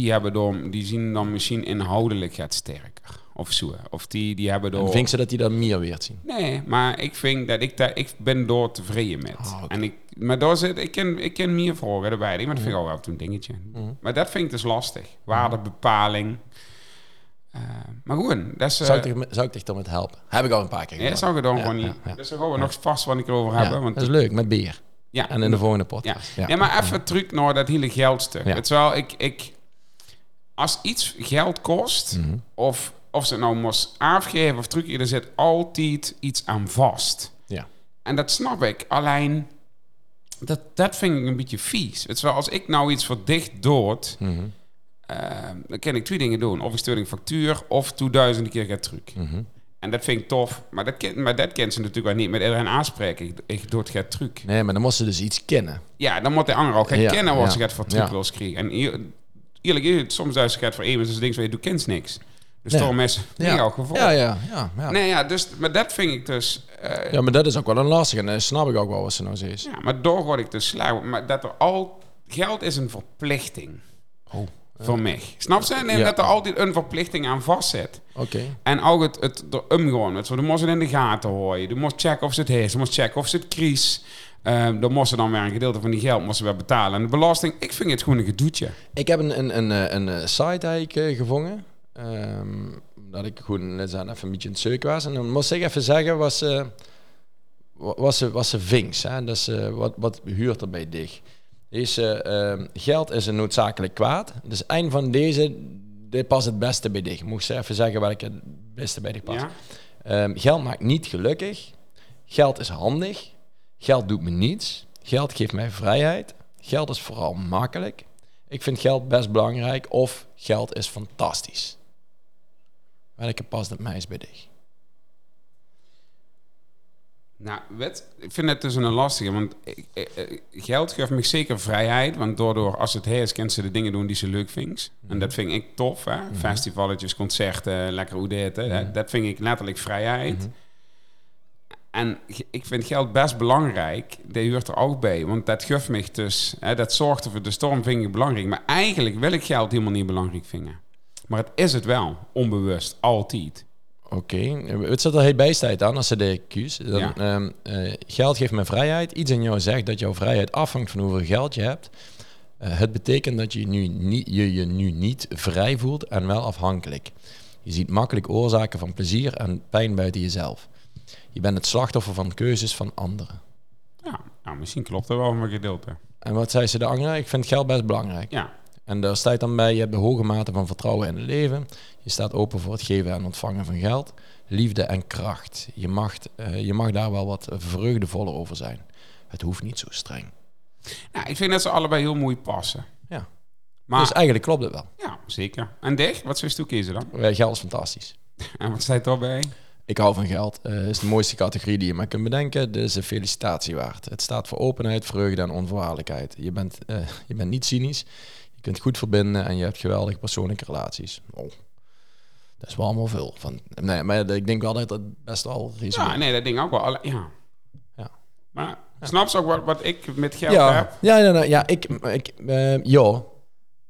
Die hebben door, die zien dan misschien inhoudelijk het sterker. Of zo. Of die, die hebben Dan door. vind ze dat die dat meer weer zien. Nee, maar ik vind dat ik daar, ik ben door tevreden met. Ah. En ik, maar daar zit, ik ken, ik ken meer vragen erbij. Maar dat vind ik Mhm. wel een dingetje. Maar dat vind ik dus lastig. Waardebepaling. Eh, maar gewoon, dat is. Zou ik, dich- zou ik dich dan met helpen? Heb ik al een paar keer ja, gedaan. zou ik dan Ja, gewoon ja, niet. ja. Dus daar gaan we nog vast wat ik erover Ja, hebben. Want dat is leuk, met beer. ja, En in de volgende ja. podcast. Ja. maar even terug naar dat hele geldstuk. Ja. Het is wel, ik, ik, als iets geld kost, Mhm. of, of ze nou moest afgeven of terug, er zit altijd iets aan vast. Ja. En dat snap ik. Alleen, dat, dat vind ik een beetje vies. Het is wel, als ik nou iets verdicht dood, eh, dan kan ik twee dingen doen. Of ik stuur een factuur, of toe duizenden keer gaat terug. Mhm. En dat vind ik tof. Maar dat, ken, maar dat kent ze natuurlijk wel niet met iedereen aanspreken. Ik, ik doe het gaat terug. Nee, maar dan moest ze dus iets kennen. Ja, dan moet de ander ook gaan Ja, kennen wat ja, ze gaat voor terug ja. wil krijgen. En eerlijk is, soms als ze gaat voor even, dus van je doet kent niks. Dus Ja. daarom is het in jouw geval. Ja, ja, ja. Ja. Nee, ja, dus, maar dat vind ik dus... eh, ja, maar dat is ook wel een lastige. En dan snap ik ook wel wat ze nou zegt. ja, maar door word ik dus slauw. Maar dat er al... Geld is een verplichting Oh, voor mij. Snap je? En Ja. dat er altijd een verplichting aan vastzit. oké. En ook het, het er omgaan. Het, dan moest het in de gaten houden. Je moest checken of ze het heeft. Je moest checken of ze het kries. Ehm dan moest ze dan weer een gedeelte van die geld moesten weer betalen. En de belasting, ik vind het gewoon een gedoetje. Ik heb een, een, een, eh, een, eh, site eigenlijk eh, gevonden. Ehm, dat ik gewoon net even een beetje in het zoeken was. En dan moest ik even zeggen, was, eh was, ze, was ze vinks. Hè? Dus wat, wat huurt er bij dich? Deze ehm, geld is een noodzakelijk kwaad. Dus een van deze, dit past het beste bij dich. Mocht ze even zeggen welke het beste bij dich past. Ja? Geld maakt niet gelukkig. Geld is handig. Geld doet me niets. Geld geeft mij vrijheid. Geld is vooral makkelijk. Ik vind geld best belangrijk. Of geld is fantastisch. Welke past het meest bij dich? Nou, ik vind het dus een lastige. Want ik- eh, eh, geld geeft me zeker vrijheid. Want daardoor, als het heerst, kan ze de dingen doen die ze leuk vindt. En dat vind ik tof. Hè? Festivaletjes, concerten, lekker hoe dit. Hè? Dat vind ik letterlijk vrijheid. En ik vind geld best belangrijk. Dat hoort er ook bij. Want dat geeft me dus... Hè, dat zorgt voor de storm vind ik belangrijk. Maar eigenlijk wil ik geld helemaal niet belangrijk vinden. Maar het is het wel. Onbewust. Altijd. Oké, wat zit er heel bijstijd aan als ze de kies? Dan, Ja. ehm, eh, geld geeft me vrijheid. Iets in jou zegt dat jouw vrijheid afhangt van hoeveel geld je hebt. Eh, het betekent dat je, nu niet, je je nu niet vrij voelt en wel afhankelijk. Je ziet makkelijk oorzaken van plezier en pijn buiten jezelf. Je bent het slachtoffer van keuzes van anderen. Ja, nou, misschien klopt er wel een gedeelte. En wat zei ze de andere? Ik vind geld best belangrijk. Ja, En daar staat dan bij, je hebt de hoge mate van vertrouwen in het leven. Je staat open voor het geven en ontvangen van geld. Liefde en kracht. Je mag, eh, je mag daar wel wat vreugdevoller over zijn. Het hoeft niet zo streng. nou, ik vind dat ze allebei heel mooi passen. Ja. Maar, dus eigenlijk klopt het wel. ja, zeker. En dich, wat zou je toe kiezen dan? Eh, Geld is fantastisch. En wat staat erbij? Ik hou van geld. Het is de mooiste categorie die je maar kunt bedenken. Is een felicitatie waard. Het staat voor openheid, vreugde en onvoorwaardelijkheid. Je bent, eh, je bent niet cynisch. Je kunt goed verbinden en je hebt geweldige persoonlijke relaties. Oh. Dat is wel allemaal veel. Van, nee, maar ik denk wel dat het best wel resume. Ja, nee, dat ding ook wel. Alle, ja. Ja. Maar snap je ook wat, wat ik met geld ja, heb? ja, ja, ja, ja, ik, ik eh, ja.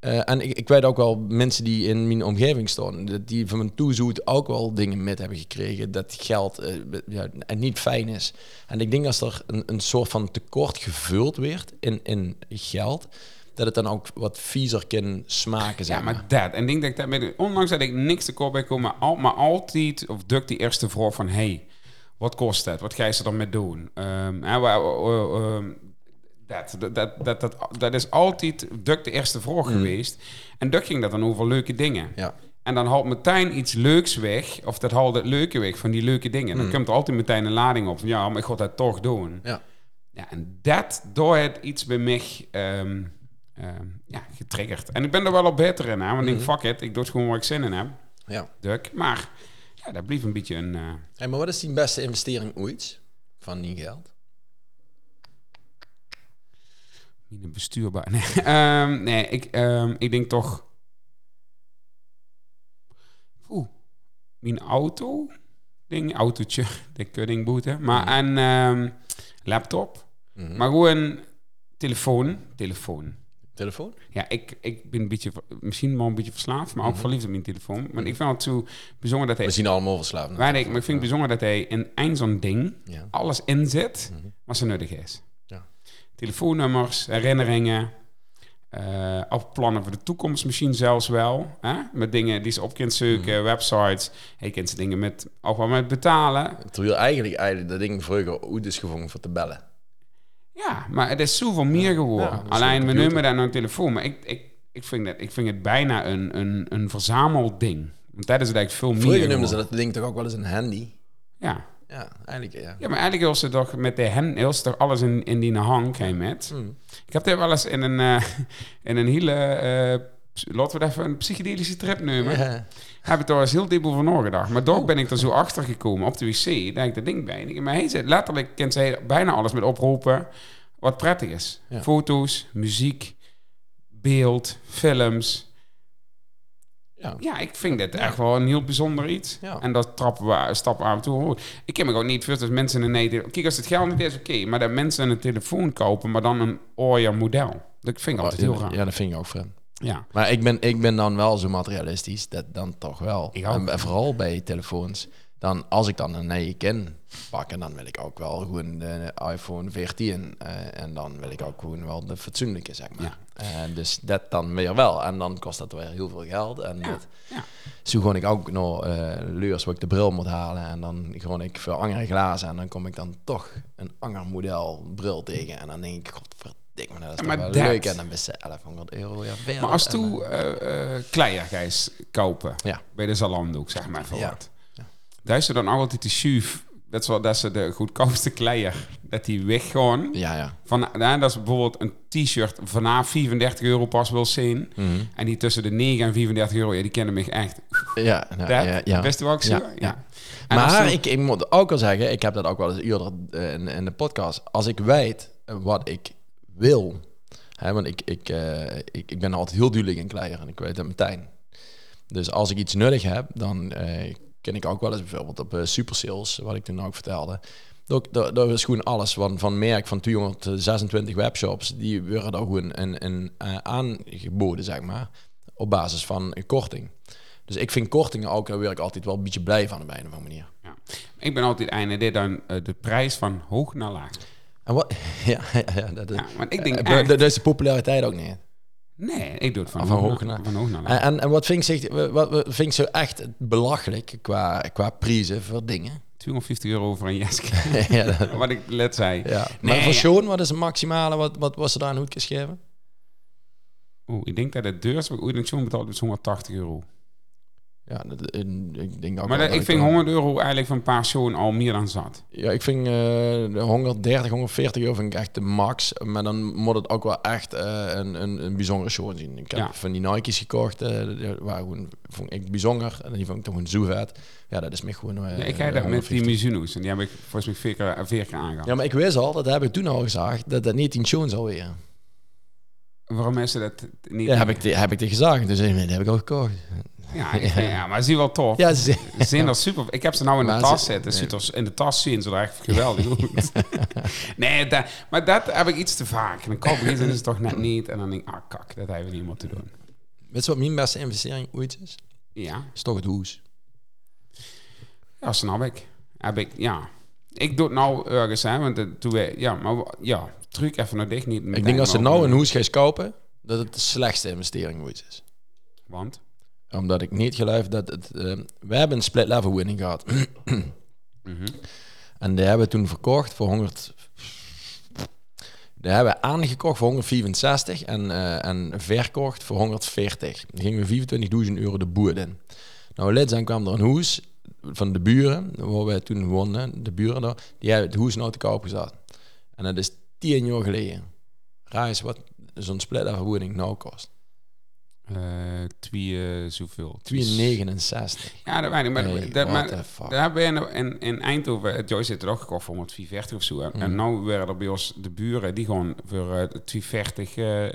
Eh, en ik, ik weet ook wel mensen die in mijn omgeving staan, dat die van mijn toezoet ook wel dingen met hebben gekregen dat geld eh, ja, en niet fijn is. En ik denk als er een, een soort van tekort gevuld werd in, in geld, dat het dan ook wat viezer kan smaken. Zeg Ja, maar dat. En ik denk dat ik dat met, ondanks dat ik niks te koop bij kom, maar, al, maar altijd, of duk die eerste vraag van, hey, wat kost het? Wat ga je er mee doen? Ehm, ehm, dat, dat, dat, dat, dat, is altijd duk de eerste vraag geweest. En duk ging dat dan over leuke dingen. Ja. En dan haalt meteen iets leuks weg, of dat haalt het leuke weg van die leuke dingen. Dan komt er altijd meteen een lading op van, ja, maar ik ga dat toch doen. Ja. Ja, en dat door het iets bij mij ehm, ehm, ja, getriggerd. En ik ben er wel op beter in, hè? want ik denk, fuck it, ik doe het gewoon waar ik zin in heb. ja. Duk. Maar ja, dat bleef een beetje een... eh, Hey, maar wat is die beste investering ooit van die geld? Een bestuurbaar. Nee, ehm, nee ik, ehm, ik denk toch. Oeh, mijn auto. Ding, autootje, de kuddingboete. Maar mhm. en ehm, laptop. Mm -hmm. Maar gewoon telefoon. Telefoon. Telefoon? Ja, ik, ik ben een beetje, misschien wel een beetje verslaafd, maar ook mhm. verliefd op mijn telefoon. Maar mhm. ik vind het zo bijzonder dat hij... We zien allemaal verslaafd. Maar ik vind het bijzonder dat hij in één zo'n ding alles inzet wat ze nodig is. Telefoonnummers, herinneringen, ook plannen voor de toekomst misschien zelfs wel. Hè? Met dingen die ze op kunt zoeken, Mhm. websites. Je kent ze dingen met, ook wel met betalen. Terwijl eigenlijk, eigenlijk dat ding vroeger goed is gevonden voor te bellen. Ja, maar het is zoveel meer geworden. Ja, Alleen een we noemen nou een telefoon. Maar ik, ik, ik, vind, dat, ik vind het bijna een, een, een verzamelding. Want dat is het eigenlijk veel meer Vroeger noemden ze dat ding toch ook wel eens een handy? Ja. Ja, eigenlijk ja. ja, maar eigenlijk was ze toch met de hen, was toch alles in, in die hang geen met. Hmm. Ik heb dit wel eens in een, eh, in een hele, ps- laten we het even een psychedelische trip nemen. Ja. Heb ik daar eens heel diep over nagedacht. Maar toch ben ik er zo achter gekomen op de wc. Daar ik dat ding bij. En ik- Maar hij zei, letterlijk kent zij bijna alles met oproepen wat prettig is. Ja. Foto's, muziek, beeld, films. Ja. Ja, ik vind dit echt wel een heel bijzonder iets. Ja. En dat trappen we, af en toe. Ik ken me ook niet veel dat mensen een nee. Kijk, als het geld niet is, oké. maar dat mensen een telefoon kopen, maar dan een ooier model. Dat vind ik altijd heel raar. Ja, dat vind ik ook vreemd. Ja. Maar ik ben, ik ben dan wel zo materialistisch, dat dan toch wel. En vooral bij telefoons. Dan, als ik dan een nieuwe kin pak, dan wil ik ook wel gewoon de iPhone 14. eh, en dan wil ik ook gewoon wel de fatsoenlijke, zeg maar. Eh, dus dat dan weer wel. En dan kost dat weer heel veel geld. En Ja, dat, ja. zo gewoon ik ook nog uh, leurs waar ik de bril moet halen. En dan gewoon ik voor andere glazen. En dan kom ik dan toch een ander model bril tegen. En dan denk ik, godverdikke, maar dat is Ja, maar wel dat- leuk. En dan best 1100 euro. Ja. Maar als En, toe uh, kleier gijs kopen Ja. bij de Zalando, zeg maar voor Ja. wat. Daar is er dan altijd de schuif. Dat is wel dat ze de goedkoopste kleier, dat die weggaan. Ja, ja. Van, ja, dat is bijvoorbeeld een t-shirt vanaf 34 euro pas wil zien. Mhm. En die tussen de 9 en 34 euro, ja, die kennen me echt. Ja, nou, Dat, ja, ja. Best wel ook zo. Ja, Maar ik, ik moet ook al zeggen, ik heb dat ook wel eens eerder eh, in, in de podcast. Als ik weet wat ik wil, hè, want ik, ik, eh, ik, ik ben altijd heel duidelijk in kleier en ik weet het meteen. Dus als ik iets nodig heb, dan eh ken ik ook wel eens bijvoorbeeld op eh, super sales, wat ik toen ook vertelde. Dat, dat, is gewoon alles van, van merk van 226 webshops, die worden daar gewoon in, in, eh, aangeboden, zeg maar, op basis van een korting. Dus ik vind kortingen ook, daar word ik altijd wel een beetje blij van op een of andere manier. Ja. Ik ben altijd einde dit dan eh, de prijs van hoog naar laag. En wat? Ja, ja, ja dat, is- Ja, want ik denk echt- dat is de populariteit ook niet. Nee, ik doe het van, van naar, naar- van hoog naar laag. En, en, en wat vind ik, zich- wat, wat vind ik zo echt belachelijk qua, qua prijzen voor dingen? 250 euro voor een jasje. ja, dat- wat ik net zei. ja. Maar voor ja. Sean, wat is het maximale? Wat, wat was er daar aan goed geschreven? Oeh, ik denk dat het deurs wat ik ooit een tjoen betaald is 180 euro. Ja, dat, in- ik denk ook maar dat- ik dat vind wel- 100 euro eigenlijk van een paar zoon al meer dan zat. Ja, ik vind de 130, 140 euro vind ik echt de max. Maar dan moet het ook wel echt eh, een, een, een bijzondere show zien. Ik heb Ja. van die Nike's gekocht, die waren gewoon, vond ik bijzonder. En die vond ik toch gewoon zo vet. Ja, dat is me gewoon... eh, ja, ik ga dat met die 150. Mizuno's en die heb ik volgens mij vier keer, vier keer aangehaald. Ja, maar ik wist al, dat heb ik toen al gezegd, dat dat niet 10 shows alweer. Waarom ze dat niet? Ja, heb ik, die- heb ik die gezegd. Dus dat heb ik al gekocht. Ja, ja, maar ze is wel tof. Ja, ze, zijn er super. Ik heb ze nou in de tas zitten. Ze in de tas zien ze er echt geweldig goed. nee, dat, maar dat heb ik iets te vaak. En dan koop ik iets en is het toch net niet. En dan denk ik, ah kak, dat hebben we niet moeten doen. weet je wat mijn beste investering ooit is? Ja, is toch het hoes. ja, snap ik. Heb ik, ja. Ik doe het nou ergens, hè, want toen we, ja, maar ja, truc even naar dicht niet. Ik denk als ze nou een hoes gaat kopen, dat het de slechtste investering ooit is. Want? Omdat ik niet geloof dat het... eh, we hebben een split level winning gehad. Mhm. En die hebben we toen verkocht voor 100... Die hebben we aangekocht voor 164 en, eh, en verkocht voor 140. Dan gingen we 25.000 euro de boer in. Nou, lid zijn kwam er een hoes van de buren, waar wij toen woonden, de buren daar, die hebben het hoes nou te koop gezet. En dat is 10 jaar geleden. Raar is wat zo'n split level winning nou kost. Eh, twee, eh, zoveel. 269. Ja, dat weet ik. Maar, Hey, dat, what maar daar hebben we in, in, in Eindhoven, het Joyce zit er ook gekocht voor 140 of zo. En Mm. nu werden er bij ons de buren, die gewoon voor eh 240 eh,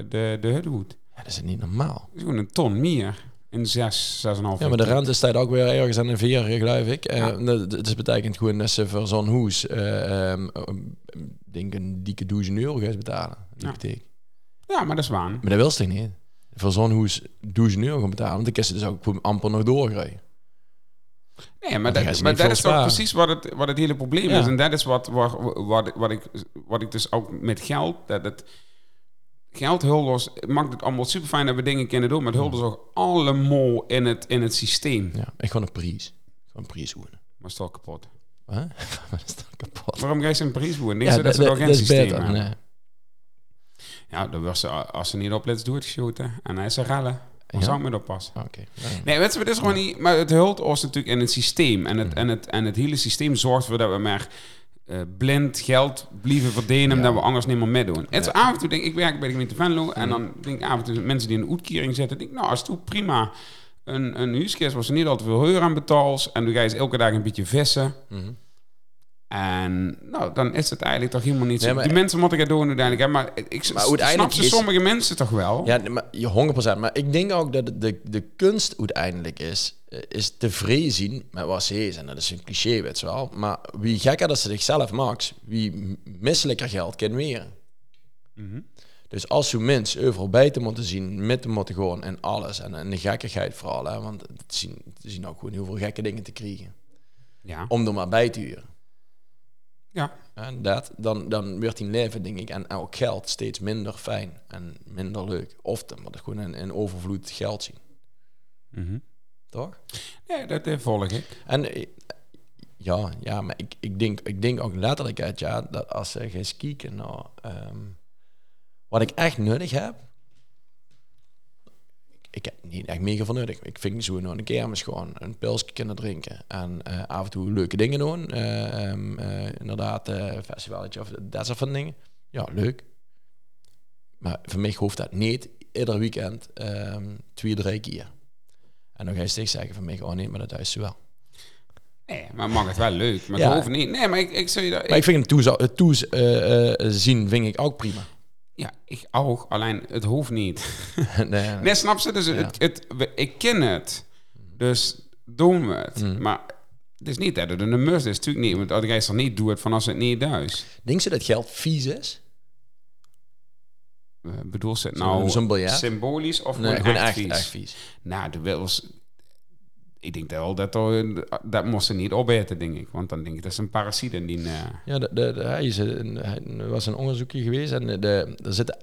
de, de hutwoed. Ja, dat is niet normaal. Dat is gewoon een ton meer. In 6, 6,5 Ja, maar de rente staat ook weer ergens aan de vier, geloof ik. Eh Ja. dat, dat betekent gewoon dat ze voor zo'n huis, eh ehm, ik denk een dikke duizend euro gaan betalen. Ja. maar dat is waar. Maar dat wil ze toch niet? Voor zo'n huis duizend euro gaan betalen, want dan kan ze dus ook amper nog doorrijden. Nee, maar dat, ze maar dat is toch precies wat het, wat het hele probleem Ja. is. En dat is wat, wat, wat, wat, ik, wat ik dus ook met geld... Dat het, geld hulders maakt het allemaal super fijn dat we dingen kunnen doen. Maar het hulders ook allemaal in het, in het systeem. Ja, ik gewoon een prijs. Gewoon een prijs wonen. Maar is kapot. Is kapot? Waarom ga je ze een prijs wonen? Denk Ja, ze dat ze geen is systeem beter. Nee. Ja, dan was ze, als ze niet oplet, doet geschoten. En hij een rellen. Dan Ja? zou ik me oppassen. Oké. Nou, Nee, weet je, het is gewoon niet... Maar het hult ons natuurlijk in het systeem. En het, en het, en het hele systeem zorgt ervoor dat we maar eh, blind geld blijven verdienen... Ja. dat we anders niet meer meedoen. Het is Ja. af en toe denk ik, werk bij de gemeente Venlo... en dan denk ik af en toe mensen die een uitkering zetten... denk ik, nou, als het toe prima een, een huiskist ze niet al te veel huur aan betaalt... en dan ga je elke dag een beetje vissen... mhm. En nou, dan is het eigenlijk toch helemaal niet zo. Nee, Die mensen moeten gaan doen uiteindelijk. Hè? Maar ik Maar snap ze is- sommige mensen toch wel. Ja, maar je 100%. Maar ik denk ook dat het de, de kunst uiteindelijk is, eh, is tevreden zien met wat ze is. En dat is een cliché, weet je wel. Maar wie gekker dat ze zichzelf maakt, wie misselijker geld kan weren. Mhm. Dus als je mensen overal bij te moeten zien, met te moeten gewoon en alles. En, en de gekkigheid vooral, hè, want het zien, ze zien ook gewoon heel veel gekke dingen te krijgen. Ja. Om er maar bij te huren. Ja. En dat, dan, dan wordt die leven, denk ik, en ook geld steeds minder fijn en minder leuk. Of dan moet het gewoon in, in overvloed geld zien. Mhm. Toch? Ja, dat eh, volg ik. En eh, ja, ja maar ik, ik, denk, ik denk ook letterlijk uit, ja, dat als je gaat kijken naar ehm, wat ik echt nodig heb, ik heb niet echt mega van nodig. Ik vind zo nog een kermis gewoon een pilsje kunnen drinken en eh, af en toe leuke dingen doen. Ehm, eh, inderdaad, eh festivaletje of dat soort van dingen. Ja, leuk. Maar voor mij hoeft dat niet ieder weekend ehm, twee, drie keer. En dan ga je steeds zeggen van mij, oh nee, maar dat is wel. Nee, maar mag het wel leuk. Maar Ja. het hoeft niet. Nee, maar ik, ik zou je dat... Maar ik vind het toes, het toes eh, eh, zien vind ik ook prima. Ja, ik ook. Alleen, het hoeft niet. nee, Nee, snap ze? Dus Ja. het, het, we- ik ken het. Dus doen we het. Mm. Maar het is niet dat het een must is. Natuurlijk niet. Want als jij het niet doet, van als het niet thuis. Denk je dat geld vies is? Uh, bedoel ze het nou symbolisch of Nee, gewoon, echt, echt, vies? echt vies. Nou, de. Ik denk wel dat dat moest ze niet opeten, denk ik. Want dan denk ik dat is een parasiet in die... eh, Ja, de, de, de, hij is een, hij- er was een onderzoekje geweest en de, er zitten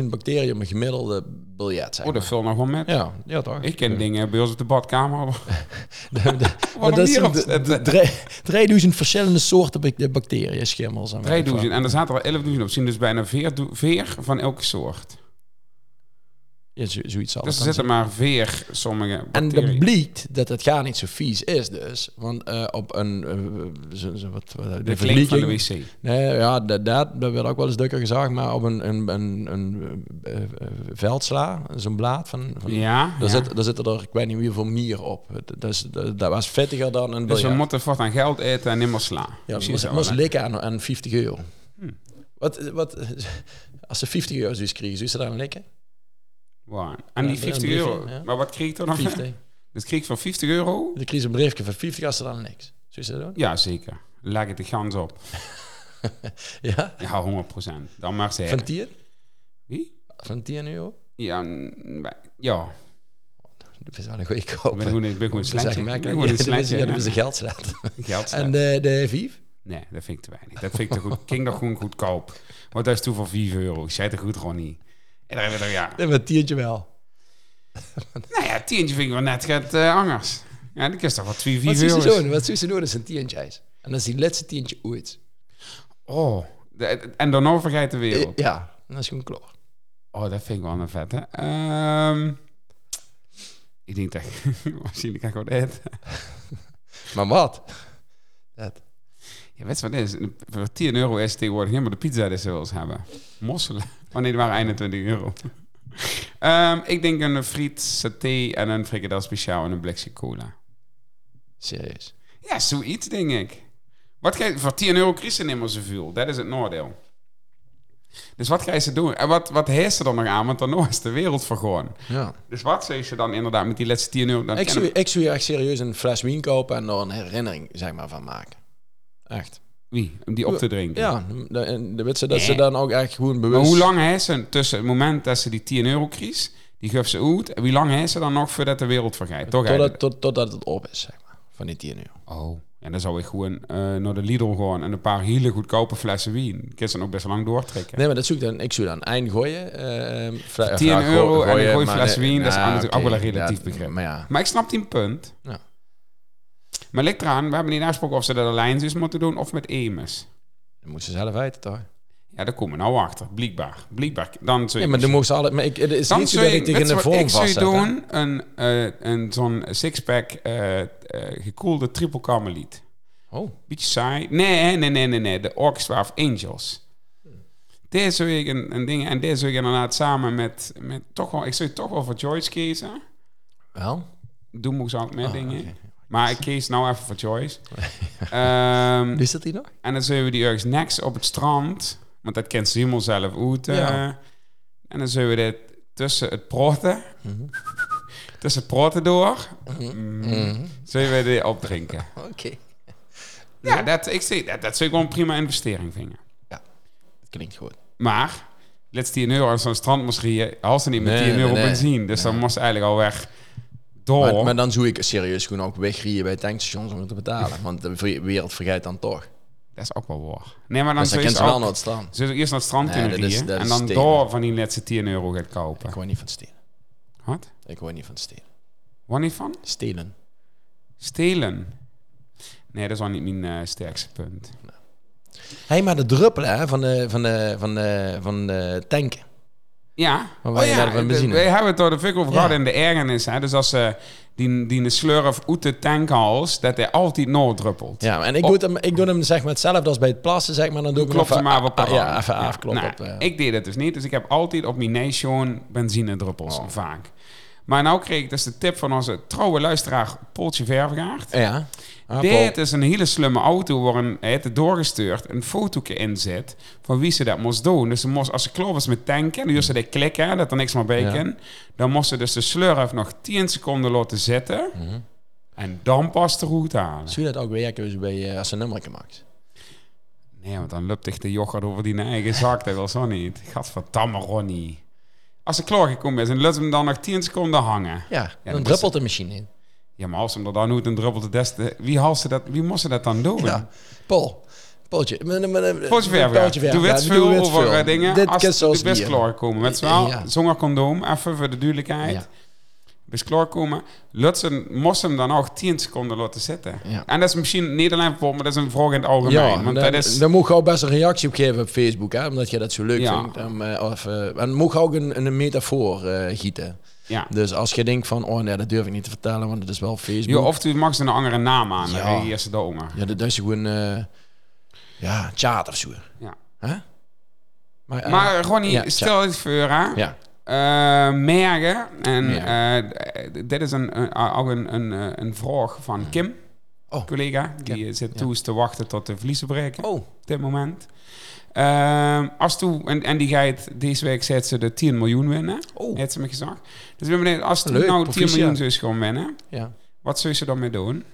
11.000 bacteriën op een gemiddelde biljet. Zeg Oh, dat vult nog wel met. Ja, ja toch? Ik ken Ja. dingen bij ons op de badkamer. Maar dat hier op zijn de- het- de- drie- 3000 verschillende soorten bac- bacteriën, schimmels. en weet ik 3000. wat. En er zaten er 11.000 op. Zien dus bijna veer, veer van elke soort. Ja, zo, zoiets zal Dus er zitten maar veer sommige En dat blijkt dat het gar niet zo vies is dus. Want eh, op een... eh, zo, zo, wat, wat, de klink van de wc. Nee, ja, dat, dat, dat werd ook wel eens dukker gezegd, maar op een, een, een, een eh, veldsla, zo'n blaad van... van Ja, daar, ja. zit, daar zitten er, ik weet niet hoeveel mier op. Dat, is, dat, dat was vettiger dan een Dus we biljart. moeten voort aan geld eten en niet meer slaan. Ja, moest, moest hè? likken aan, aan 50 euro. Hm. Wat, wat, als ze 50 euro dus kregen, zou ze daar aan En die een 50 briefje, euro. Maar wat kreeg ik er dan? 50. Dus kreeg ik van 50 euro? Dan kreeg ze een briefje van 50 als ze dan niks. Zou ze dat doen? Ja, zeker. Leg het de gans op. Ja? Ja, 100% Dan mag ze Van. 10? Wie? Van 10 euro? Ja, ja. Dat is wel een goede Ik koop. ben gewoon, ik ben gewoon is Ik ben gewoon een is- sletje. ja, dat is een geldslet. Geld En de, de 5? Nee, dat vind ik te weinig. Dat vind ik te goed. King nog gewoon goedkoop. Want dat is toen voor 4 euro. Ik zei het goed gewoon niet. En dan hebben we er, ja. Nee, maar tiertje wel. Nou ja, tientje vind ik wel net het uh, angers. Ja, die kost toch wel 2, 4 Wat zou euro. ze doen? Wat ze doen? Dat is een tientje ijs. En dat is die laatste tientje ooit. Oh, de- en daarna vergeet de wereld. Ja, dat is gewoon klaar. Oh, dat vind ik wel een vette. Ehm ik denk dat waarschijnlijk ga ik gewoon eten. Maar wat? Dat. Ja, weet je wat is? Voor 10 euro is tegenwoordig helemaal de pizza die ze wel eens hebben. Mosselen. Oh nee, die waren 21 euro. Ehm, ik denk een friet, saté en een frikandel speciaal en een blikje cola. Serieus. Ja, zoiets denk ik. Wat ga je, voor 10 euro niet meer zoveel. Dat is het nadeel. Dus wat ga je ze doen? En wat, wat heeft ze dan nog aan? Want dan is de wereld vergoren. Ja. Dus wat zou je dan inderdaad met die laatste 10 euro... Dan Ik zou, ik zou je echt serieus een fles wien kopen en er een herinnering zeg maar, van maken. Echt. Wie? Om die op te drinken? Ja, de, en de ze dat ze dan ook echt gewoon bewust... Maar hoe lang heeft ze tussen het moment dat ze die 10 euro kies, die geeft ze uit, en wie lang heeft ze dan nog voordat de wereld vergeet? Toch Totdat, tot, totdat het op is, zeg maar. Van die 10 euro. Oh, en dan zou ik gewoon eh, naar de Lidl gaan en een paar hele goedkope flessen wien. Ik ze nog best lang doortrekken. Nee, maar dat zoek dan, ik zou dan eind gooien. eh, fle- 10 ja, go- euro en een gooi fles wien, dat is natuurlijk ook wel een relatief begrip. Maar ja, Maar ik snap die punt. Ja. Maar ligt eraan, we hebben niet afgesproken of ze dat alleen is moeten doen of met Emus. dat moet ze zelf weten, toch? Ja, daar komen we nou achter. Blijkbaar. Blijkbaar. Dan Nee, je maar dan moest ze altijd... Maar ik, het is Dan niet zo zou dat ik tegen de vorm ik zou doen, een, eh, een, zo'n sixpack eh eh, gekoelde triple karmeliet. Oh, Beetje saai. Nee, nee, nee, nee, nee. De Orchestra of Angels. Deze zou ik een, een ding... En deze zou ik inderdaad samen met... met toch wel, ik zou toch wel voor Joyce kiezen. wel? Doe moest ook meer Oh, dingen. Maar ik kies nou even voor Joyce. Ehm, Is dat die nog? en dan zullen we die ergens next op het strand. Want dat kent ze helemaal zelf uit. Ja. En dan zullen we dit tussen het proten... Mhm. tussen het proten door... mm, zullen we dit opdrinken. Oké. Ja, dat, ik zie, dat, dat zou ik wel een prima investering vinden. Dat klinkt goed. Maar, let's 10 euro aan zo'n strand rijden, als ze niet met Nee, 10 euro nee, nee. benzine. Dus dan moest ze eigenlijk al weg. Maar, maar dan zou ik serieus gewoon ook wegrijden bij tankstations om het te betalen. Want de wereld vergeet dan toch. Dat is ook wel waar. Nee, maar dan Dus ze ze wel naar het strand. Zullen we eerst naar het strand Nee, kunnen rijden en dan door van die laatste 10 euro gaat kopen. Ik hoor niet van stelen. Wat? Ik hoor niet van stelen. Waar niet van? Stelen. Stelen. Nee, dat is wel niet mijn eh, sterkste punt. Hé, hey, maar de druppelen hè, van de, van de, van de, van de tanken. Ja. Maar je naar de de- benzine? wij hebben het door de fikkel over gehad in de ergernis. Hè? Dus als ze die, die een slurf uit de tankhals, dat hij altijd noorddruppelt. Ja, en ik Oh. doe, hem, ik doe hem zeg maar hetzelfde als bij het plassen, zeg maar. Dan doe ik hem Klopt even- maar de Ja, even afkloppen. Nou, eh. Ik deed het dus niet, dus ik heb altijd op mijn nation benzinedruppels, Oh. vaak. Maar nou kreeg ik dus de tip van onze trouwe luisteraar Pooltje Vervegaard. ja. Ah, Dit is een hele slimme auto waar een, hij heeft het doorgestuurd, een fotootje in zit van wie ze dat moest doen. Dus ze moest, als ze klaar was met tanken, dan ze dat klikken, dat er niks meer bij Ja. kan. Dan moest ze dus de slurf nog 10 seconden laten zitten Mhm. en dan pas de route halen. Zie je dat ook werken dus bij, eh, als een nummer maakt? Nee, want dan loopt zich de yoghurt over die eigen zak, dat wil zo niet. Gadverdamme Ronnie. Als ze klaargekomen is en laat hem dan nog 10 seconden hangen. Ja, dan is- druppelt de machine in. Ja, maar als ze hem er dan uit en druppelt de des te- Wie, ze dat, wie moest ze dat dan doen? Ja. Paul. Pootje verven. Pootje verven. Doe doe veel over dingen. Dit als je best hier. klaarkomen. Met Ja. zonder condoom, even voor de duidelijkheid. Best klaarkomen. Laat ze, moest hem dan ook 10 seconden laten zitten. Ja. En dat is misschien niet alleen voor, maar dat is een vraag in het algemeen. Ja, want dan, dat is... dan moet je ook best een reactie op geven op Facebook, hè, omdat je dat zo leuk Ja. vindt. Um, eh, of, eh, en moet je ook een, een metafoor eh, gieten. ja. Dus als je denkt van, oh nee, dat durf ik niet te vertellen, want het is wel Facebook. Ja, of u mag ze een andere naam aan. Ja. Ja. Eerste domer. Ja, dat is gewoon, eh, ja, chat of zo. Ja. Maar, Maar Ronnie, ja, stel je voor, hè. ja. Eh, merken. En eh, dit is een, een, ook een, een, eh, een vraag van Kim, Oh. collega. Die Kim, eh, zit ja. toe te wachten tot de verliezen breken. Oh, op dit moment. Ehm, als toe, en, en die gaat deze week zet ze de 10 miljoen winnen. oh. Heeft ze me gezegd. Dus we hebben als toen nou 10 proficiat. miljoen zou gewoon winnen, Ja. wat zou ze dan mee doen?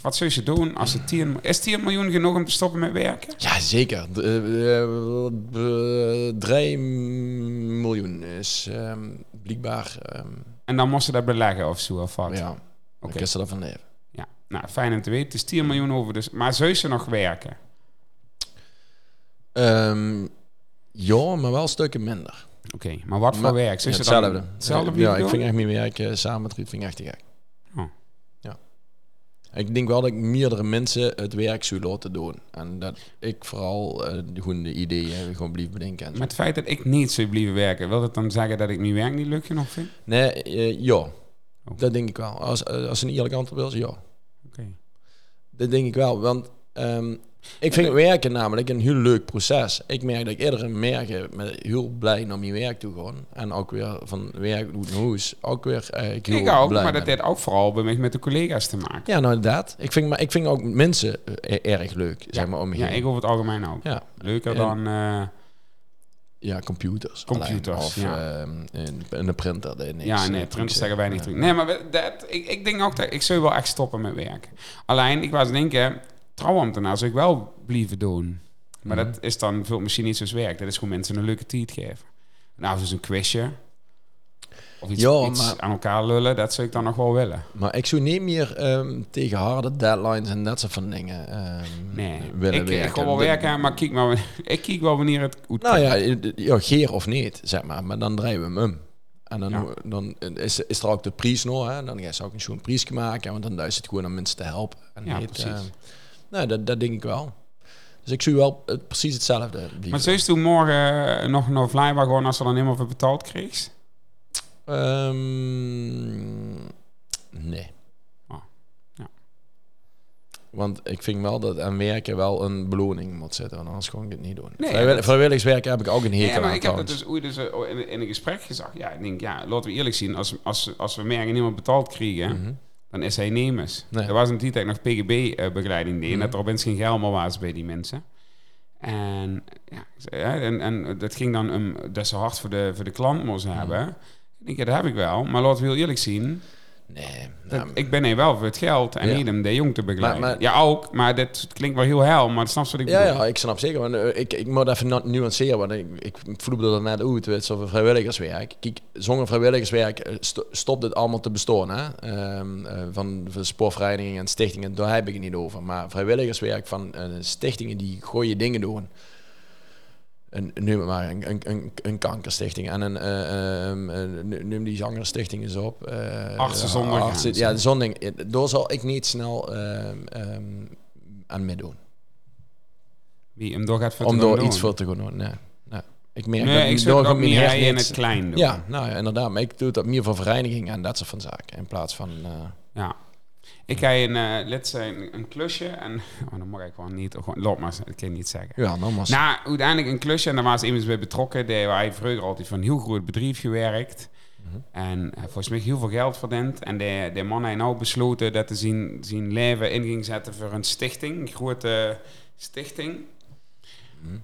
Wat zou ze doen als ze 10 Is 10 miljoen genoeg om te stoppen met werken? Ja, zeker. D- eh, eh, 3 miljoen is ehm, blijkbaar, ehm, En dan moest ze dat beleggen of zo of wat? ja, Oké. ik is er van leven. Ja, nou fijn om te weten. Het is 10 miljoen over, dus, maar zou ze nog werken? Ehm, ja, maar wel stukken minder. Oké, maar wat voor Maar- werk? Zou Ja, ze dan hetzelfde. Hetzelfde ja, ik vind echt mijn werk eh, samen met Ruud vind ik echt te gek. Ik denk wel dat ik meerdere mensen het werk zou laten doen. En dat ik vooral eh, de goede ideeën gewoon blijf bedenken. en. Met het feit dat ik niet zou blijven werken, wil dat dan zeggen dat ik mijn werk niet leuk genoeg vind? Nee, eh, ja. Oh. Dat denk ik wel. Als, eh, als een eerlijk antwoord wil, ja. Oké. Dat denk ik wel. Want ehm, Ik vind werken namelijk een heel leuk proces. Ik merk dat ik iedere merken met heel blij naar mijn werk toe gewoon. En ook weer van werk naar huis. Ook weer eigenlijk heel Ik ook, blij maar dat heeft ook vooral bij met de collega's te maken. Ja, nou inderdaad. Ik vind, maar ik vind ook mensen eh, erg leuk, zeg maar, om me Ja, ik over het algemeen ook. Ja, Leuker dan... eh, ja, computers. Computers, alleen. Of ja. ehm, een, een printer. Dat niks, ja, nee, eh, printers zeggen weinig Ja. terug. Nee, maar dat, ik, ik denk ook dat ik zou wel echt stoppen met werken. Alleen, ik was denken, trouwambtenaar zou ik wel blijven doen. Maar Mhm. dat is dan veel misschien niet zoals werk. Dat is gewoon mensen een leuke tijd geven. Nou, dus een quizje. Of iets, Ja, iets maar- aan elkaar lullen, dat zou ik dan nog wel willen. Maar ik zou niet meer ehm, tegen harde deadlines en dat soort van dingen ehm, Nee, willen ik, werken. ik wel werken, maar kijk maar, ik kijk wel wanneer het goed Nou ja, eh, ja, geer of niet, zeg maar. Maar dan draaien we hem om. En dan, Ja. dan is, is er ook de prijs nog. Hè? Dan ga je ook een schoon prijs maken. Want dan is het gewoon om mensen te helpen. En Ja, niet, precies. eh, nou, dat, dat denk ik wel. Dus ik zie wel eh, precies hetzelfde. liever. Maar zou je toen morgen eh, nog naar Vlijbaar gewoon als ze dan helemaal voor betaald kreeg? Ehm, nee. Oh, ja. Want ik vind wel dat aan werken wel een beloning moet zitten. Want anders kon ik het niet doen. Nee, Vrijwillig, heb ik ook een hekel Ja, maar aan ik heb dat trouwens. dus ooit dus, in, in een gesprek gezegd. Ja, ik denk, ja, laten we eerlijk zien. Als, als, als we merken niemand betaald krijgen, Mhm. Dan is hij nemers. Nee. Er was een tijd dat ik nog PGB-begeleiding deed. En Mhm. dat er opeens geen geld meer was bij die mensen. En, ja, en, en dat ging dan om dat ze hard voor de, voor de klant moest Mhm. hebben. Ik denk, ja, dat heb ik wel. Maar laten we heel eerlijk zien. Nee. dat- nou, ik ben hier wel voor het geld en Ja. niet om de jong te begeleiden. Maar- maar- ja, ook. Maar dit klinkt wel heel hel. Maar dat snap je wat ik Ja, bedoel. ja, ik snap zeker. Eh, ik, ik moet even nu- nuanceren, want ik, ik voelde er net uit, weet over vrijwilligerswerk. Kijk, zonder vrijwilligerswerk eh, sto- stopt het allemaal te bestaan, hè. Ehm, eh, van, van sportverenigingen en stichtingen, daar heb ik het niet over. Maar vrijwilligerswerk van stichtingen die gooie dingen doen. Een, neem maar een, een, kankerstichting en een, eh, ehm, eh, neem die zangerstichting eens op. eh, Artsen zonder artsen- grenzen. Ja. Eh, Daar zal ik niet snel ehm, aan meedoen. Wie hem door gaat voor Om door iets voor te gaan doen. Nee. nee. Ik merk Nee, ik zou het meer in het klein doen. Ja, nou ja, inderdaad. Maar ik doe dat meer voor verenigingen en dat soort van zaken. In plaats van... eh, Ja. Ik ga een, eh lid zijn, een klusje en... Oh, dan mag ik gewoon niet. Gewoon, maar, dat kan je niet zeggen. ja, nogmaals. Nou, uiteindelijk een klusje en daar was iemand bij betrokken. Die hij vroeger altijd van een heel groot bedrijf gewerkt. Mhm. En eh, volgens mij heel veel geld verdiend. En de, de man heeft nou besloten dat hij zijn, zijn leven in ging zetten voor een stichting. Een grote stichting. Mhm.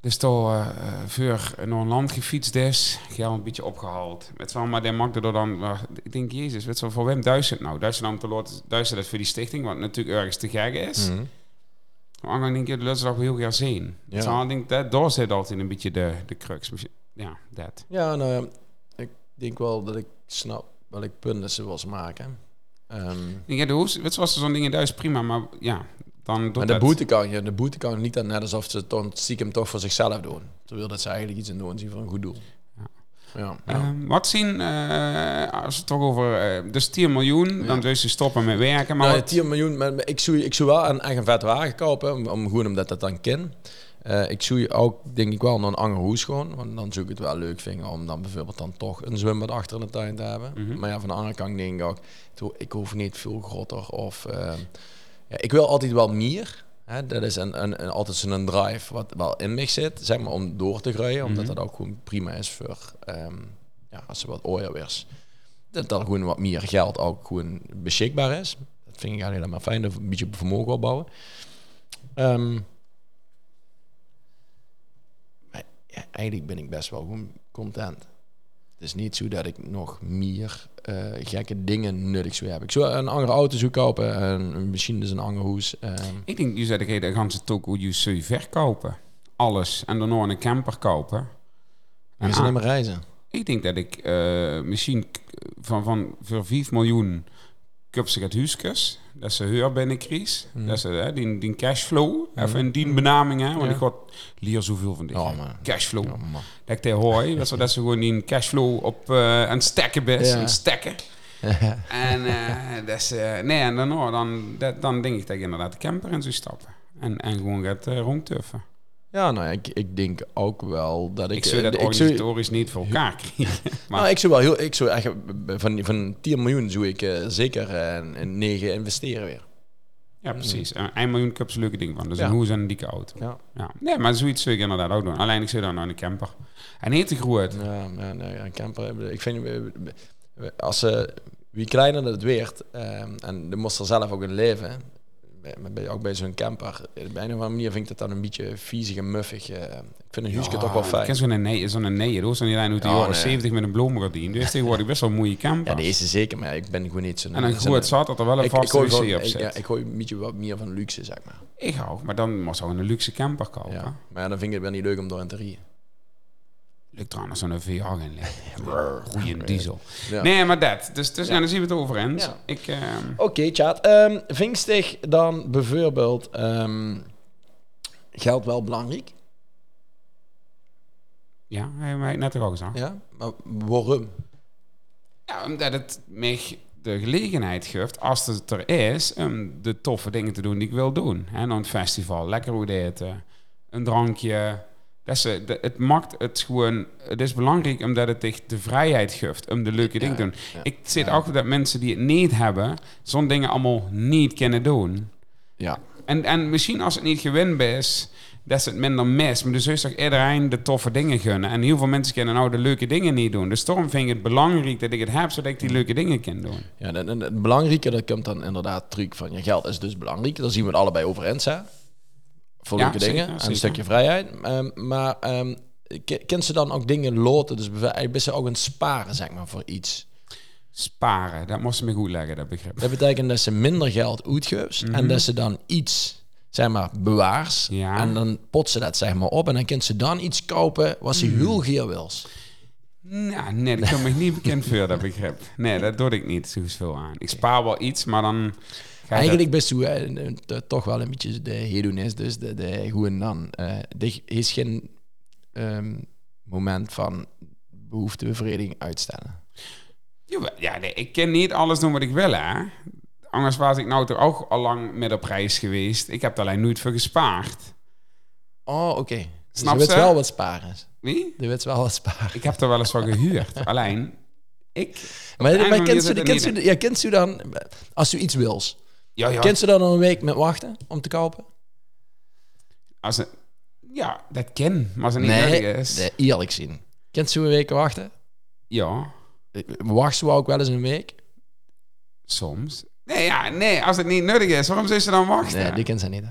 Dus toch eh, voor naar een land gefietst is, een beetje opgehaald. Met wel, maar die maakte er dan, eh, ik denk, jezus, weet je wel, voor wem duizend nou? Duizend om te laten, duizend dat voor die stichting, wat natuurlijk ergens te gek is. Mhm. Maar dan denk je, dat is wel heel graag zien. Ja. Denk dat, daar zit altijd een beetje de, de crux. Ja, dat. Ja, nou ja, ik denk wel dat ik snap welk punt dat ze was maken. Denk, ja, de hoes, weet je, was er zo'n ding in Duits, prima, maar ja, dan doet de dat. boete kan je, de boete kan niet dan net alsof ze het dan stiekem toch voor zichzelf doen. Terwijl dat ze eigenlijk iets in doen zien voor een goed doel. Ja. Ja. Ehm, wat zien, eh, als we het toch over, eh, dus 10 miljoen, Ja. dan wil je stoppen met werken. Maar Nou, wat- 10 miljoen, maar ik zou, ik zou wel een, echt een vet wagen kopen, om, om gewoon omdat dat dan kan. Eh, ik zou ook, denk ik wel, naar een ander hoes gewoon. Want dan zou ik het wel leuk vinden om dan bijvoorbeeld dan toch een zwembad achter in de tuin te hebben. Mhm. Maar ja, van de andere kant denk ik ook, ik hoef niet veel groter of... ja, ik wil altijd wel meer. Hè? Dat is een, een, een, altijd zo'n drive wat wel in mij zit, zeg maar, om door te groeien. Omdat Mhm. dat ook gewoon prima is voor, ehm, ja, als ze wat ooier is. Dat er gewoon wat meer geld ook gewoon beschikbaar is. Dat vind ik eigenlijk helemaal fijn, dat een beetje vermogen opbouwen. Ehm, maar ja, eigenlijk ben ik best wel gewoon content. Het is niet zo dat ik nog meer eh, gekke dingen nuttig zou hebben. Ik zou een andere auto zou kopen, en misschien dus een ander hoes. ehm. Ik denk, je zei, de ze ook hoe je je verkopen. Alles. En dan nog een camper kopen. En ze alleen maar reizen. Ik denk dat ik eh, misschien van, van voor 5 miljoen koop ze het huisjes. Dat ze huur binnen crisis. Mhm. Dat ze hè, die, die cashflow. Mhm. Even in die benaming. Hè, want Ja. ik had leer zoveel van dit. Cashflow. Ja. Dat ik hoor. Dat ze, dat ze gewoon die cashflow op eh aan het stekken best. Ja. stekken. En, eh, dat eh, nee, en dan, hoor, dan, dat, dan denk ik dat ik inderdaad de camper in zou stappen. En, en gewoon gaat uh, rondtuffen. Ja, nou ja, ik, ik denk ook wel dat ik... Ik, zou dat eh, ik zou- organisatorisch niet voor elkaar krijgen. Maar Nou, ik zou wel heel, ik zou echt van, van 10 miljoen zou ik eh, zeker eh, een 9 investeren weer. Ja, precies. En 1 miljoen cups leuke ding van. Dus Ja. een hoe is een dikke auto. Ja. Ja. Nee, maar zoiets zou ik inderdaad ook doen. Alleen ik zou dan naar een camper. En niet te groot. Ja, ja, nee, een camper. Ik vind, als ze, wie kleiner het weert, en de moest er zelf ook in leven, bij- bij- ook bij zo'n camper, op een of andere manier vind ik dat dan een beetje viezig en muffig. eh. ik vind een huisje toch wel Ik fijn. ken zo'n nee, zo'n nee, hoor. Zo'n die uit de Ja, jaren nee. 70 met een bloemgordijn. Dus tegenwoordig best wel een mooie camper. Ja, deze zeker, maar ik ben gewoon niet zo'n... en een groot zat dat er wel een ik, ik, vaste wc op ik, zit. ja, ik gooi een beetje wat meer van luxe, zeg maar. Ik hou, maar dan moest ook een luxe camper kopen. Ja. Maar ja, dan vind ik het wel niet leuk om door in te rijden. Lukt trouwens zo'n VR in liggen. Goeie diesel. Ja. Nee, maar dat. Dus, dus Ja. ja. dan zien we het over eens. Ja. Ik, ehm, Oké, chat. Ehm vingstig dan bijvoorbeeld... ehm, geld wel belangrijk? ja, hij net al gezegd. Ja. Maar waarom? Ja, omdat het mij de gelegenheid geeft, als het er is, om de toffe dingen te doen die ik wil doen. Hè, dan een festival, lekker goed eten, een drankje. Dat is, de- het maakt het gewoon... Het is belangrijk omdat het echt de vrijheid geeft om de leuke dingen te doen. Ik zit achter dat mensen die het niet hebben, zo'n dingen allemaal niet kunnen doen. Ja. En, en misschien als het niet gewin is, dat ze het minder mis. Maar dus is toch iedereen de toffe dingen gunnen. En heel veel mensen kunnen nou de leuke dingen niet doen. Dus daarom vind ik het belangrijk dat ik het heb, zodat ik die leuke dingen kan doen. Ja, en, en het belangrijke, dat komt dan inderdaad truc van je geld is dus belangrijk. Daar zien we het allebei over eens, hè? Voor leuke zeker, dingen en een stukje vrijheid. Ehm, maar ke- kent ze dan ook dingen loten? Dus ben ze ook het sparen, zeg maar, voor iets? Sparen, dat moest ze me goed leggen, dat begrip. Dat betekent dat ze minder geld uitgeeft en dat ze dan iets, zeg maar, bewaars. Ja. En dan pot ze dat, zeg maar, op en dan kan ze dan iets kopen wat ze heel geer wil. Nou, nee, dat kan me niet bekend voor, dat begrip. Nee, dat doe ik niet zo veel aan. Ik spaar wel iets, maar dan... Eigenlijk best hè, de- toch wel een beetje de hedonis, dus de, de en dan. Eh er is geen ehm, moment van behoeftebevrediging uitstellen. Ja, nee, ik kan niet alles doen wat ik wil, hè. Anders was ik nou toch ook al lang met op reis geweest. Ik heb er alleen nooit voor gespaard. Oh, oké. Dus Snap je weet wel wat sparen is. Wie? Je weet wel wat sparen. Ik heb er wel eens van gehuurd. alleen, ik... Maar, maar kent u, kent u, ja, kent u dan, als u iets wils, Ja, ja. kent u dan een week met wachten om te kopen? Als ja, dat ken. Maar als het niet nodig is... nee, eerlijk zien. Kent u een week wachten? Ja, Wacht ze ook wel eens een week? soms. Nee, ja, nee, als het niet nodig is, waarom zou ze dan wachten? Nee, die kent ze niet. hè.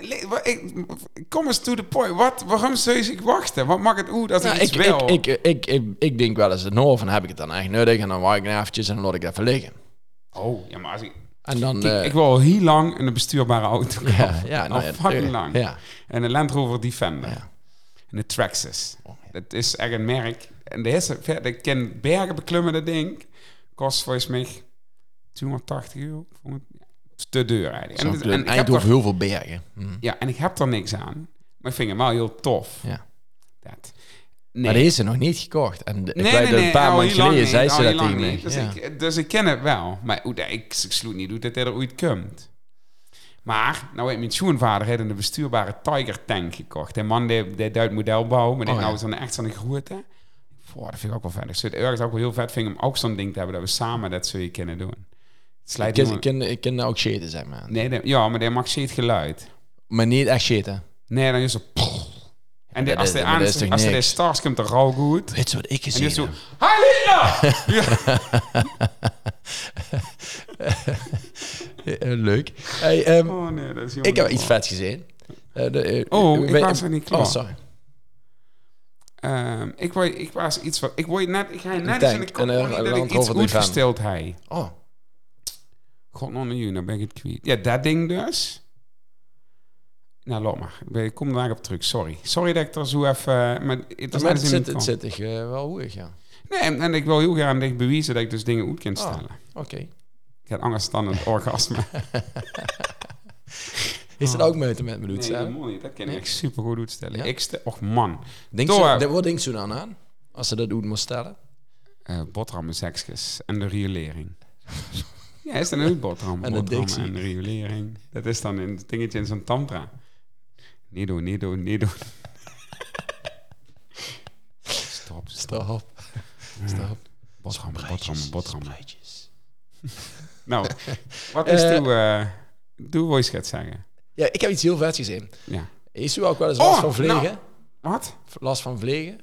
Nee, kom eens to the point. Wat, waarom zou je wachten? Wat mag het uit als ik Nou, ik, wil? ik, ik, ik, ik, ik denk wel eens, nou, van heb ik het dan echt nodig? En dan wacht ik eventjes en dan laat ik het even liggen. oh, ja, maar als ik... En dan... Kijk, eh, ik wil heel lang een bestuurbare auto kopen. ja, ja, nou al ja, fucking lang. Ja, En een Land Rover Defender. ja. En de Traxxas. Oh. Dat is echt een merk. En de eerste, ik ken bergen beklimmen, dat ding. Kost volgens mij 280 euro. Te duur eigenlijk. En, en, ik heb er, heel veel bergen. Hm. ja, en ik heb er niks aan. Maar ik vind hem wel heel tof. Ja. Dat. Maar die is ze nog niet gekocht. En de- ik Nee, weet nee, nee, een paar maanden geleden niet, zei ze dat tegen mij. Dus, Ja. ik, dus ik ken het wel. Maar ik, ik sloot niet hoe dat er ooit komt. Maar, nou heeft mijn schoonvader heeft een bestuurbare Tiger tank gekocht. En man, die, die duidt modelbouw, maar die Oh, nou ja. zo'n echt zo'n grote. Voor, dat vind ik ook wel vet. Ik zou het ergens ook wel heel vet vinden om ook zo'n ding te hebben dat we samen dat je kunnen doen. Het Ik slijt ik, ken, ik ken ook shiten, zeg maar. Nee, die- ja, maar die maakt shit geluid. Maar niet echt shiten. Nee, dan is het... En die, als aan, dat is toch als niks? stars komt er al goed. Weet je wat ik En die gezien is zo... heb? Eh, eh, leuk. Hey, ehm, Oh nee, dat is ik heb iets vets gezien. Eh, de, eh, Oh, ik we- was er niet klaar. Oh, sorry. Ehm, ik, wou, ik was iets wat... Ik word net... Ik ga net eens in de kop en dat ik iets Defender. uitgesteld hij. Oh, God, nog een uur, dan ben ik het kwijt. Ja, dat ding dus. Nou, laat maar. Ik kom daar op terug, sorry. Sorry dat ik er zo even... Maar het is maar het in zit, het zit ik, eh, wel hoog, ja. Nee, en, en ik wil heel graag dicht bewijzen dat ik dus dingen uit kan Oh. stellen. Oké. Ik heb anders dan een orgasme. Is dat ook meuten met me doet, nee, helemaal niet. Dat kan ik Nee? super goed uitstellen. Ja? Ik stel... Och man. Denk Door. ze, wat denkt ze dan aan? Als ze dat doet moest stellen? Eh boterhammen, seksjes en de riolering. ja, is dat een boterham? En de boterhammen dictie. en de riolering. Dat is dan een dingetje in zo'n tantra. Niet doen, niet doen, niet doen. Stop, stop. Stop. Stop. Boterhammen, boterhammen, boterhammen. Spreidjes. Nou, wat is Eh, toe... eh, Doe wat je gaat zeggen. Ja, ik heb iets heel vets gezien. Ja. Is u ook wel eens last Oh, van vliegen? nou. Wat? Last van vliegen?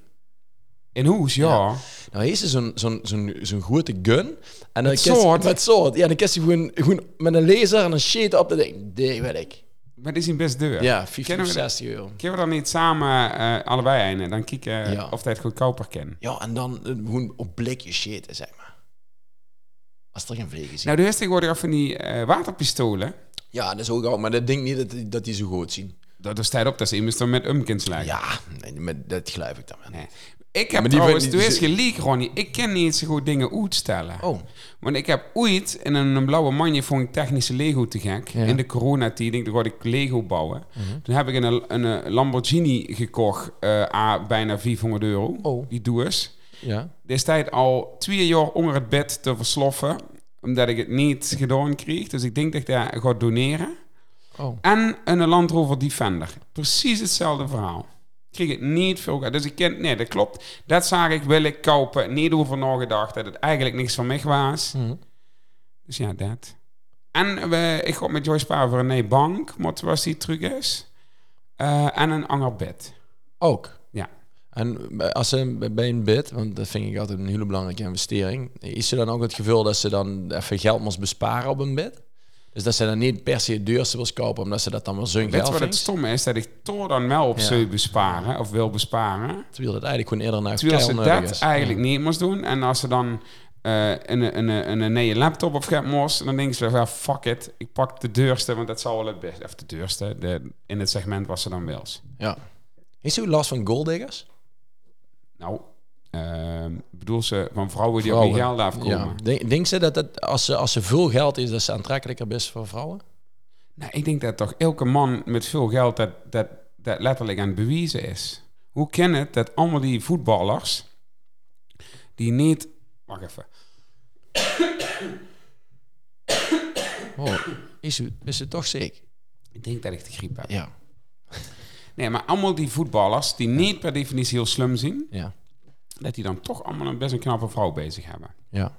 In hoes, ja. Ja. Nou, hier is er zo'n zo'n zo'n zo'n grote gun. En dan Met soort? Met soort. Ja, dan kist je gewoon, gewoon met een laser en een sheet op de ding. Die weet ik. Maar dit is een best duur. Ja, 50 Kennen of we dat? 60 euro. Kunnen we dan niet samen eh, allebei einde? Dan kijken Ja. of dat goedkoper kan. Ja, en dan eh, gewoon op blikje shit, zeg maar. Als er geen vliegen zien. Nou, is tegenwoordig af van die eh, waterpistolen. Ja, dat is ook al. Maar dat ding niet dat, die- dat die zo goed zien. Dat staat op dat ze immers dan met umkins lijken. Ja, nee, met, dat geloof ik dan wel. Nee. Ik heb trouwens, toen is geleek, Ronnie. Ik ken niet zo goed dingen uitstellen. Oh, Want ik heb ooit in een, blauwe manje vond ik technische Lego te gek. Ja. Mhm. In de coronatijd, ik wilde ik Lego bouwen. Toen heb ik een, een, Lamborghini gekocht, a bijna 400 euro. Oh. Die doe eens. ja. Destijds al twee jaar onder het bed te versloffen, omdat ik het niet gedaan kreeg. Dus ik denk dat ik daar ga doneren. Oh. En een Land Rover Defender. Precies hetzelfde verhaal. Kreeg het niet veel geld. Dus ik ken, nee, dat klopt. Dat zag ik, wil ik kopen. Niet over nagedacht dat het eigenlijk niks van mij was. Mhm. Dus ja, dat. En we, ik ga met Joyce Paar voor een nee bank, wat was die truc is. Eh, en een ander bed. Ook. Ja. En bij- als ze bij een bid, want dat vind ik altijd een hele belangrijke investering, is er dan ook het gevoel dat ze dan even geld moest besparen op een bid? Dus dat ze dan niet per se het duurste wil kopen, omdat ze dat dan wel zo'n Weet wat het stomme is? Dat ik toch dan wel op Ja. zou besparen, of wil besparen. Terwijl het eigenlijk gewoon eerder naar Terwijl ze dat is. eigenlijk Ja. niet moest doen. En als ze dan eh, een, een, een, een nieuwe laptop of gaat moest, dan denken ze wel, fuck it, ik pak de duurste, want dat zal wel het beste. Of de duurste, de, in het segment wat ze dan wil. Ja. Heeft u last van golddiggers? Nou, bedoel ze van vrouwen die op die geld afkomen. Ja. Denk, denk ze dat het, als ze, als ze veel geld is, dat ze aantrekkelijker is voor vrouwen? Nou, ik denk dat toch elke man met veel geld dat, dat, dat letterlijk aan het bewijzen is. Hoe kan het dat allemaal die voetballers die niet... Wacht even. Oh, is, u, is het toch zeker? Ik denk dat ik de griep heb. Ja. Nee, maar allemaal die voetballers die niet per definitie heel slim zien, Ja. Dat die dan toch allemaal een best een knappe vrouw bezig hebben. Ja.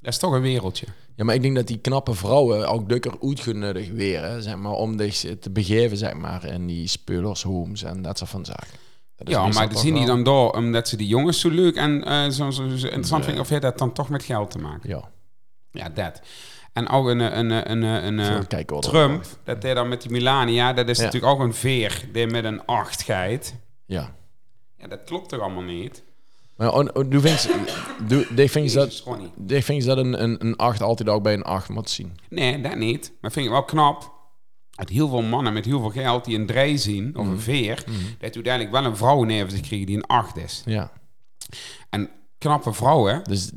Dat is toch een wereldje. Ja, maar ik denk dat die knappe vrouwen ook dukker uitgenuttigd weer, zeg maar, om zich te begeven, zeg maar, in die speulershomes en dat soort van zaken. Ja, maar zien die dan door omdat ze die jongens zo leuk en eh, zo, zo, zo interessant vinden, of heeft dat dan toch met geld te maken? Ja, Ja, dat. En ook een, een, een, een, een, kijken hoor. Trump, dat hij dan met die Melania, dat is Ja. natuurlijk ook een veer die met een acht geit. Ja. Ja, dat klopt toch allemaal niet? Maar oh, doe vindt doe, die vindt dat, een, een, een 8 altijd ook bij een 8 moet zien. Nee, dat niet. Maar vind ik wel knap. Dat heel veel mannen met heel veel geld die een draai zien, of een veer, dat uiteindelijk wel een vrouw neer zich krijgen die een acht is. Ja. En knappe vrouwen, Dus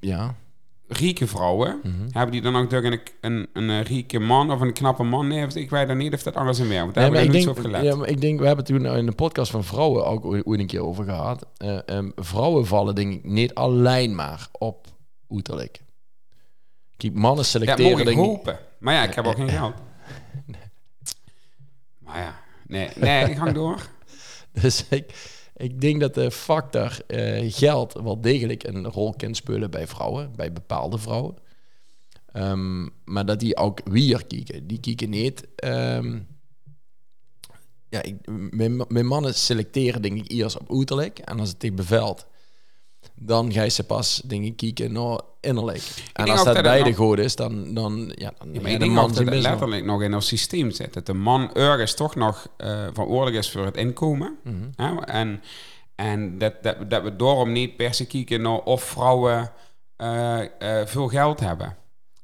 ja. Rieke vrouwen, hebben die dan ook een, een, een, eh, rieke man of een knappe man neer Ik weet dan niet of dat anders in werkt. Want daar Nee, heb maar ik ik nog denk, niet zo op gelet. ja, maar ik denk, we hebben toen in de podcast van vrouwen ook ooit een keer over gehad. Eh, ehm, vrouwen vallen denk ik niet alleen maar op uiterlijk. Kijk, mannen selecteren denk ik... hopen. Maar ja, ik heb ook geen geld. Maar ja, nee, nee, ik gang door. Dus ik, ik denk dat de factor eh, geld wel degelijk een rol kan spelen bij vrouwen, bij bepaalde vrouwen. Ehm, maar dat die ook weer kijken. Die kijken niet. ehm, ja, ik, mijn, mannen selecteren denk ik eerst op uiterlijk. En als het tegen bevalt, dan ga je ze pas ik kijken naar innerlijk. En als dat dat beide nog- goed is, dan, dan, ja, dan Ja, maar ik denk man dat het wel. letterlijk nog in ons systeem zit. Dat de man ergens toch nog eh verantwoordelijk is voor het inkomen. Mhm. hè? En, en dat, dat, dat we daarom niet per se kijken naar of vrouwen eh, eh, veel geld hebben.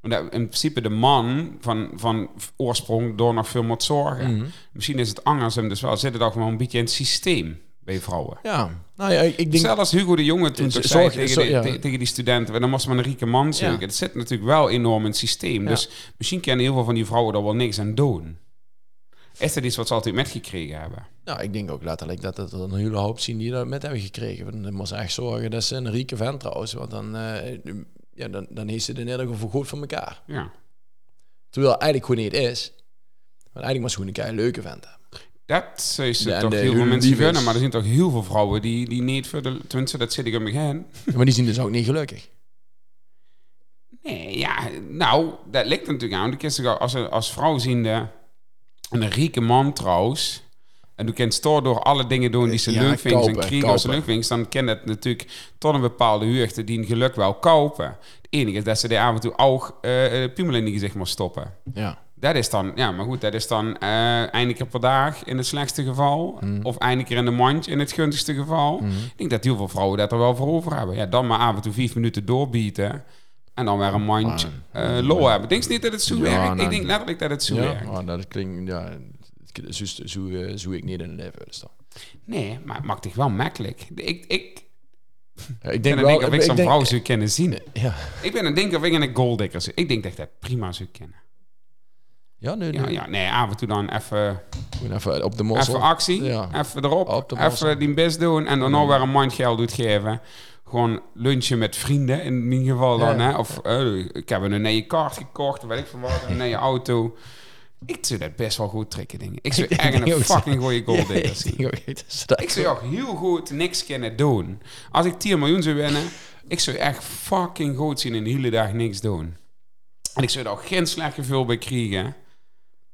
Omdat in principe de man van, van oorsprong door nog veel moet zorgen. Mhm. Misschien is het andersom dus wel. Zit het ook gewoon een beetje in het systeem bij vrouwen. Ja, nou ja, ik, denk... Zelfs Hugo de Jonge toen Z- toch zorg- zei tegen, zo- die, ja. te- tegen die studenten... dan moest maar een rieke man zoeken. Dat zit natuurlijk wel enorm in het systeem. Dus misschien kennen heel veel van die vrouwen er wel niks aan doen. Is dat iets wat ze altijd metgekregen hebben? Nou, ik denk ook letterlijk dat het een hele hoop zien die dat met hebben gekregen. Want dan moet ze echt zorgen dat ze een rieke vent trouwens. Want dan, eh, ja, dan, dan heeft ze de nederig voor goed voor elkaar. Ja. Terwijl het eigenlijk gewoon niet is. Want eigenlijk ze gewoon een kei leuke vent. Dat is Ja, en toch de heel veel mensen gunnen. Maar er zijn toch heel veel vrouwen die, die niet voor de... Tenminste, dat zit ik in mijn begin. Maar die zien dus ook niet gelukkig. Nee, ja, nou, dat ligt natuurlijk aan. De als, als vrouw ziende, en een rieke man trouwens, en du kent door door alle dingen doen die ze Ja, leuk vindt en kriegen als ze leuk vindt, dan kan het natuurlijk tot een bepaalde huurte die een geluk wel kopen. Het enige is dat ze af en toe ook piemel in die gezicht maar stoppen. Ja. Dat is dan, ja, maar goed, dat is dan eh eindelijk keer per dag in het slechtste geval. Mhm. Of eindelijk keer in de mandje in het gunstigste geval. Ik denk dat heel veel vrouwen dat er wel voor over hebben. Ja, dan maar af en toe vijf minuten doorbieten. En dan weer een mandje eh lol hebben. Denk je niet dat het zo Ja, werkt? nou, Ik denk letterlijk dat het zo ja, werkt. maar dat klinkt, ja, zo, zo, eh, zo ik niet in het leven staan. Nee, maar het maakt toch wel makkelijk. Ik, ik Ja, ik denk wel, het of ik zo'n denk- vrouw zou kunnen zien. Ja, Ik ben aan het denken of ik een goaldikker. Ik denk dat ik dat prima zou kennen. Ja, nee, Ja, nee. ja, nee, af en toe dan even, even op de mossel. even actie. Ja. Even erop. Op de mossel. even die best doen. En dan nog weer een man geld doet geven. Gewoon lunchen met vrienden in ieder geval dan. Hè? Of eh, ik heb een nieuwe kaart gekocht. Weet ik van wat. Een nieuwe auto. Ik zou dat best wel goed trekken, dingen. Ik zou echt een fucking goede goaldikker Ja, zien. ik zou ook heel goed niks kunnen doen. Als ik 10 miljoen zou winnen, ik zou echt fucking goed zien en de hele dag niks doen. En ik zou er ook geen slecht gevoel bij krijgen.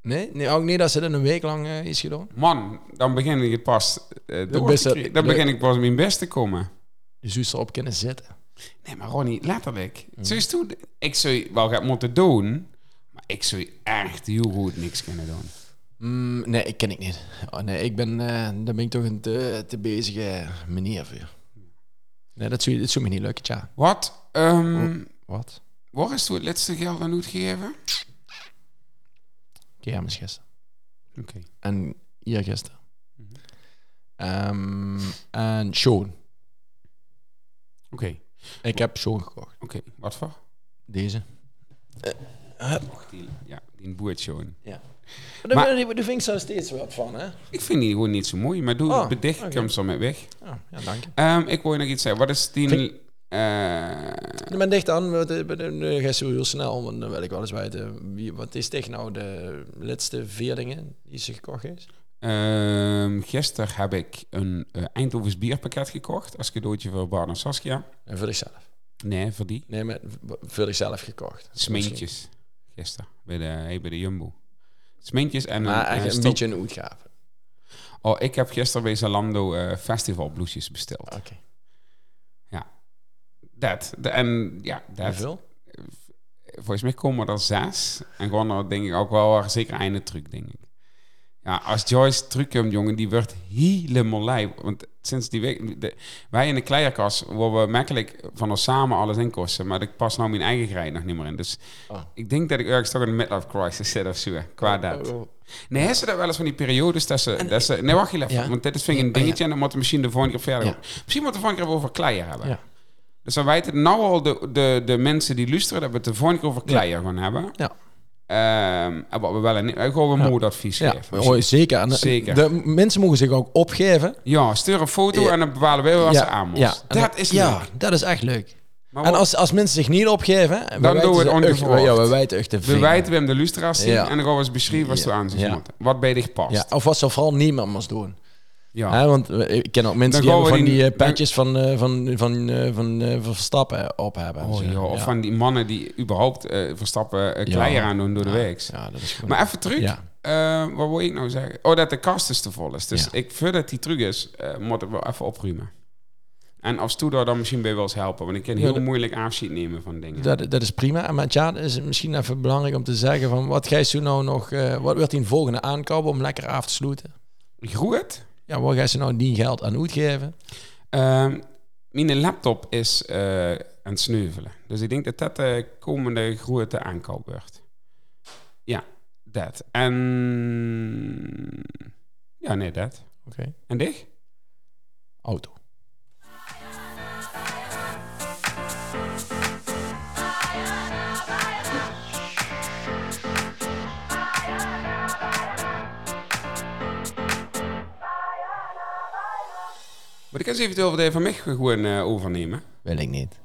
Nee, nee, ook niet dat ze dat een week lang eh, is gedaan. Man, dan begin ik het pas eh, door te. Dan de- begin ik pas mijn best te komen. Je zou erop kunnen zitten. Nee, maar Ronnie, letterlijk. Mm. Zo toen- ik zou wel gaan moeten doen, maar ik zou echt heel goed niks kunnen doen. Mm, nee, ik ken ik niet. Oh, nee, ik ben, eh daar ben ik toch een te, te bezige meneer voor. Nee, dat zou, dat zou me niet lukken, tja. Wat? ehm Wat? Waar is het laatste geld aan uitgegeven? Kermis gisteren. Oké. En hier gisteren. Mhm. Ehm, en Sean. Oké, Ik heb Sean gekocht. oké. Wat voor? Deze. Die, ja, die boertje. Ja. Maar- Daar, daar, daar vind ik zo steeds wat van, hè? Ik vind die gewoon niet zo mooi, maar doe Oh, bedicht, oké. hem zo met weg. Ja, ja dank je. Ehm, ik wil je nog iets zeggen. Wat is die... Vind- eh, Ik ben dicht aan, want ik ben uh, ga zo heel snel, want dan wil ik wel eens weten, wie, wat is tegen nou de laatste vier dingen die ze gekocht heeft? ehm, gisteren heb ik een eh, Eindhovens bierpakket gekocht als cadeautje voor Bart en Saskia. En voor zichzelf. Nee, voor die. Nee, maar voor zichzelf gekocht. Smeentjes. Gisteren, bij de, hey, bij de Jumbo. Smeentjes en Maar een, echt eh, een stop- beetje een uitgave. Oh, ik heb gisteren bij Zalando eh festivalbloesjes besteld. Oké. Dat. De- En ja, dat. Hoeveel? Volgens mij komen er zes. En gewoon er denk ik ook wel waar zeker einde truc, denk ik. Ja, als Joyce terugkomt, jongen, die wordt helemaal lijp. Want sinds die week... De, wij in de kleierkast worden we makkelijk van ons samen alles inkosten. Maar ik pas nou mijn eigen grij nog niet meer in. Dus Oh. ik denk dat ik ergens toch in een midlife crisis zit of zo. Qua dat. Oh, oh. Nee, hebben ze dat wel eens van die periodes dat ze... Dat ze nee, wacht je even. Ja. Want dit is vind ik een Ja, dingetje en dan moeten we misschien de volgende keer verder Ja. Misschien moeten we de volgende keer over kleier hebben. Ja. Dus dan weten nou al de, de, de mensen die luisteren dat we het de keer over kleier gaan hebben. Ja. En wat we wel een, ik wil een modeadvies Ja, geven. oh, zeker. En, Zeker. De mensen mogen zich ook opgeven. Ja, stuur een foto Ja. en dan bepalen wij wat ze aan moeten. en Dat is ja, leuk. dat is echt leuk. Maar En als, als mensen zich niet opgeven, Dan doen we het ongeveer. Ja, we wijten echt de we wijten hem de lustra's zien Ja. en dan gaan we eens beschrijven wat ze Ja. aan zich Ja. moeten. Wat bij dich past. Ja, of wat ze vooral niemand moest doen. Ja. Hè, want ik ken ook mensen die hebben van die die- eh, van, eh, van, van, eh, van, van Verstappen op hebben. en Oh, ja. Of van die mannen die überhaupt verstappen uh, kleier aan doen door de week. Ja, dat is. Maar even terug. Wat wil ik nou zeggen? Oh, dat de kast is te vol is. Dus ik, voordat die terug is, moet ik wel even opruimen. En als Toedoor dan misschien bij wel eens helpen. Want ik kan Ja, heel dat- moeilijk afscheid nemen van dingen. Dat, dat is prima. Maar ja, is het misschien even belangrijk om te zeggen van wat ga je zo nou nog, wat wordt die volgende aankoop om lekker af te sluiten? Groeit. Ja, waar ga je nou die geld aan uitgeven? Ehm mijn laptop is eh, aan het sneuvelen. Dus ik denk dat dat de komende grote aankoop wordt. Ja, dat. En... Ja, nee, dat. Oké. En dich? Auto. Maar ik kan eventueel wat van mij gewoon eh, overnemen. Wil ik niet.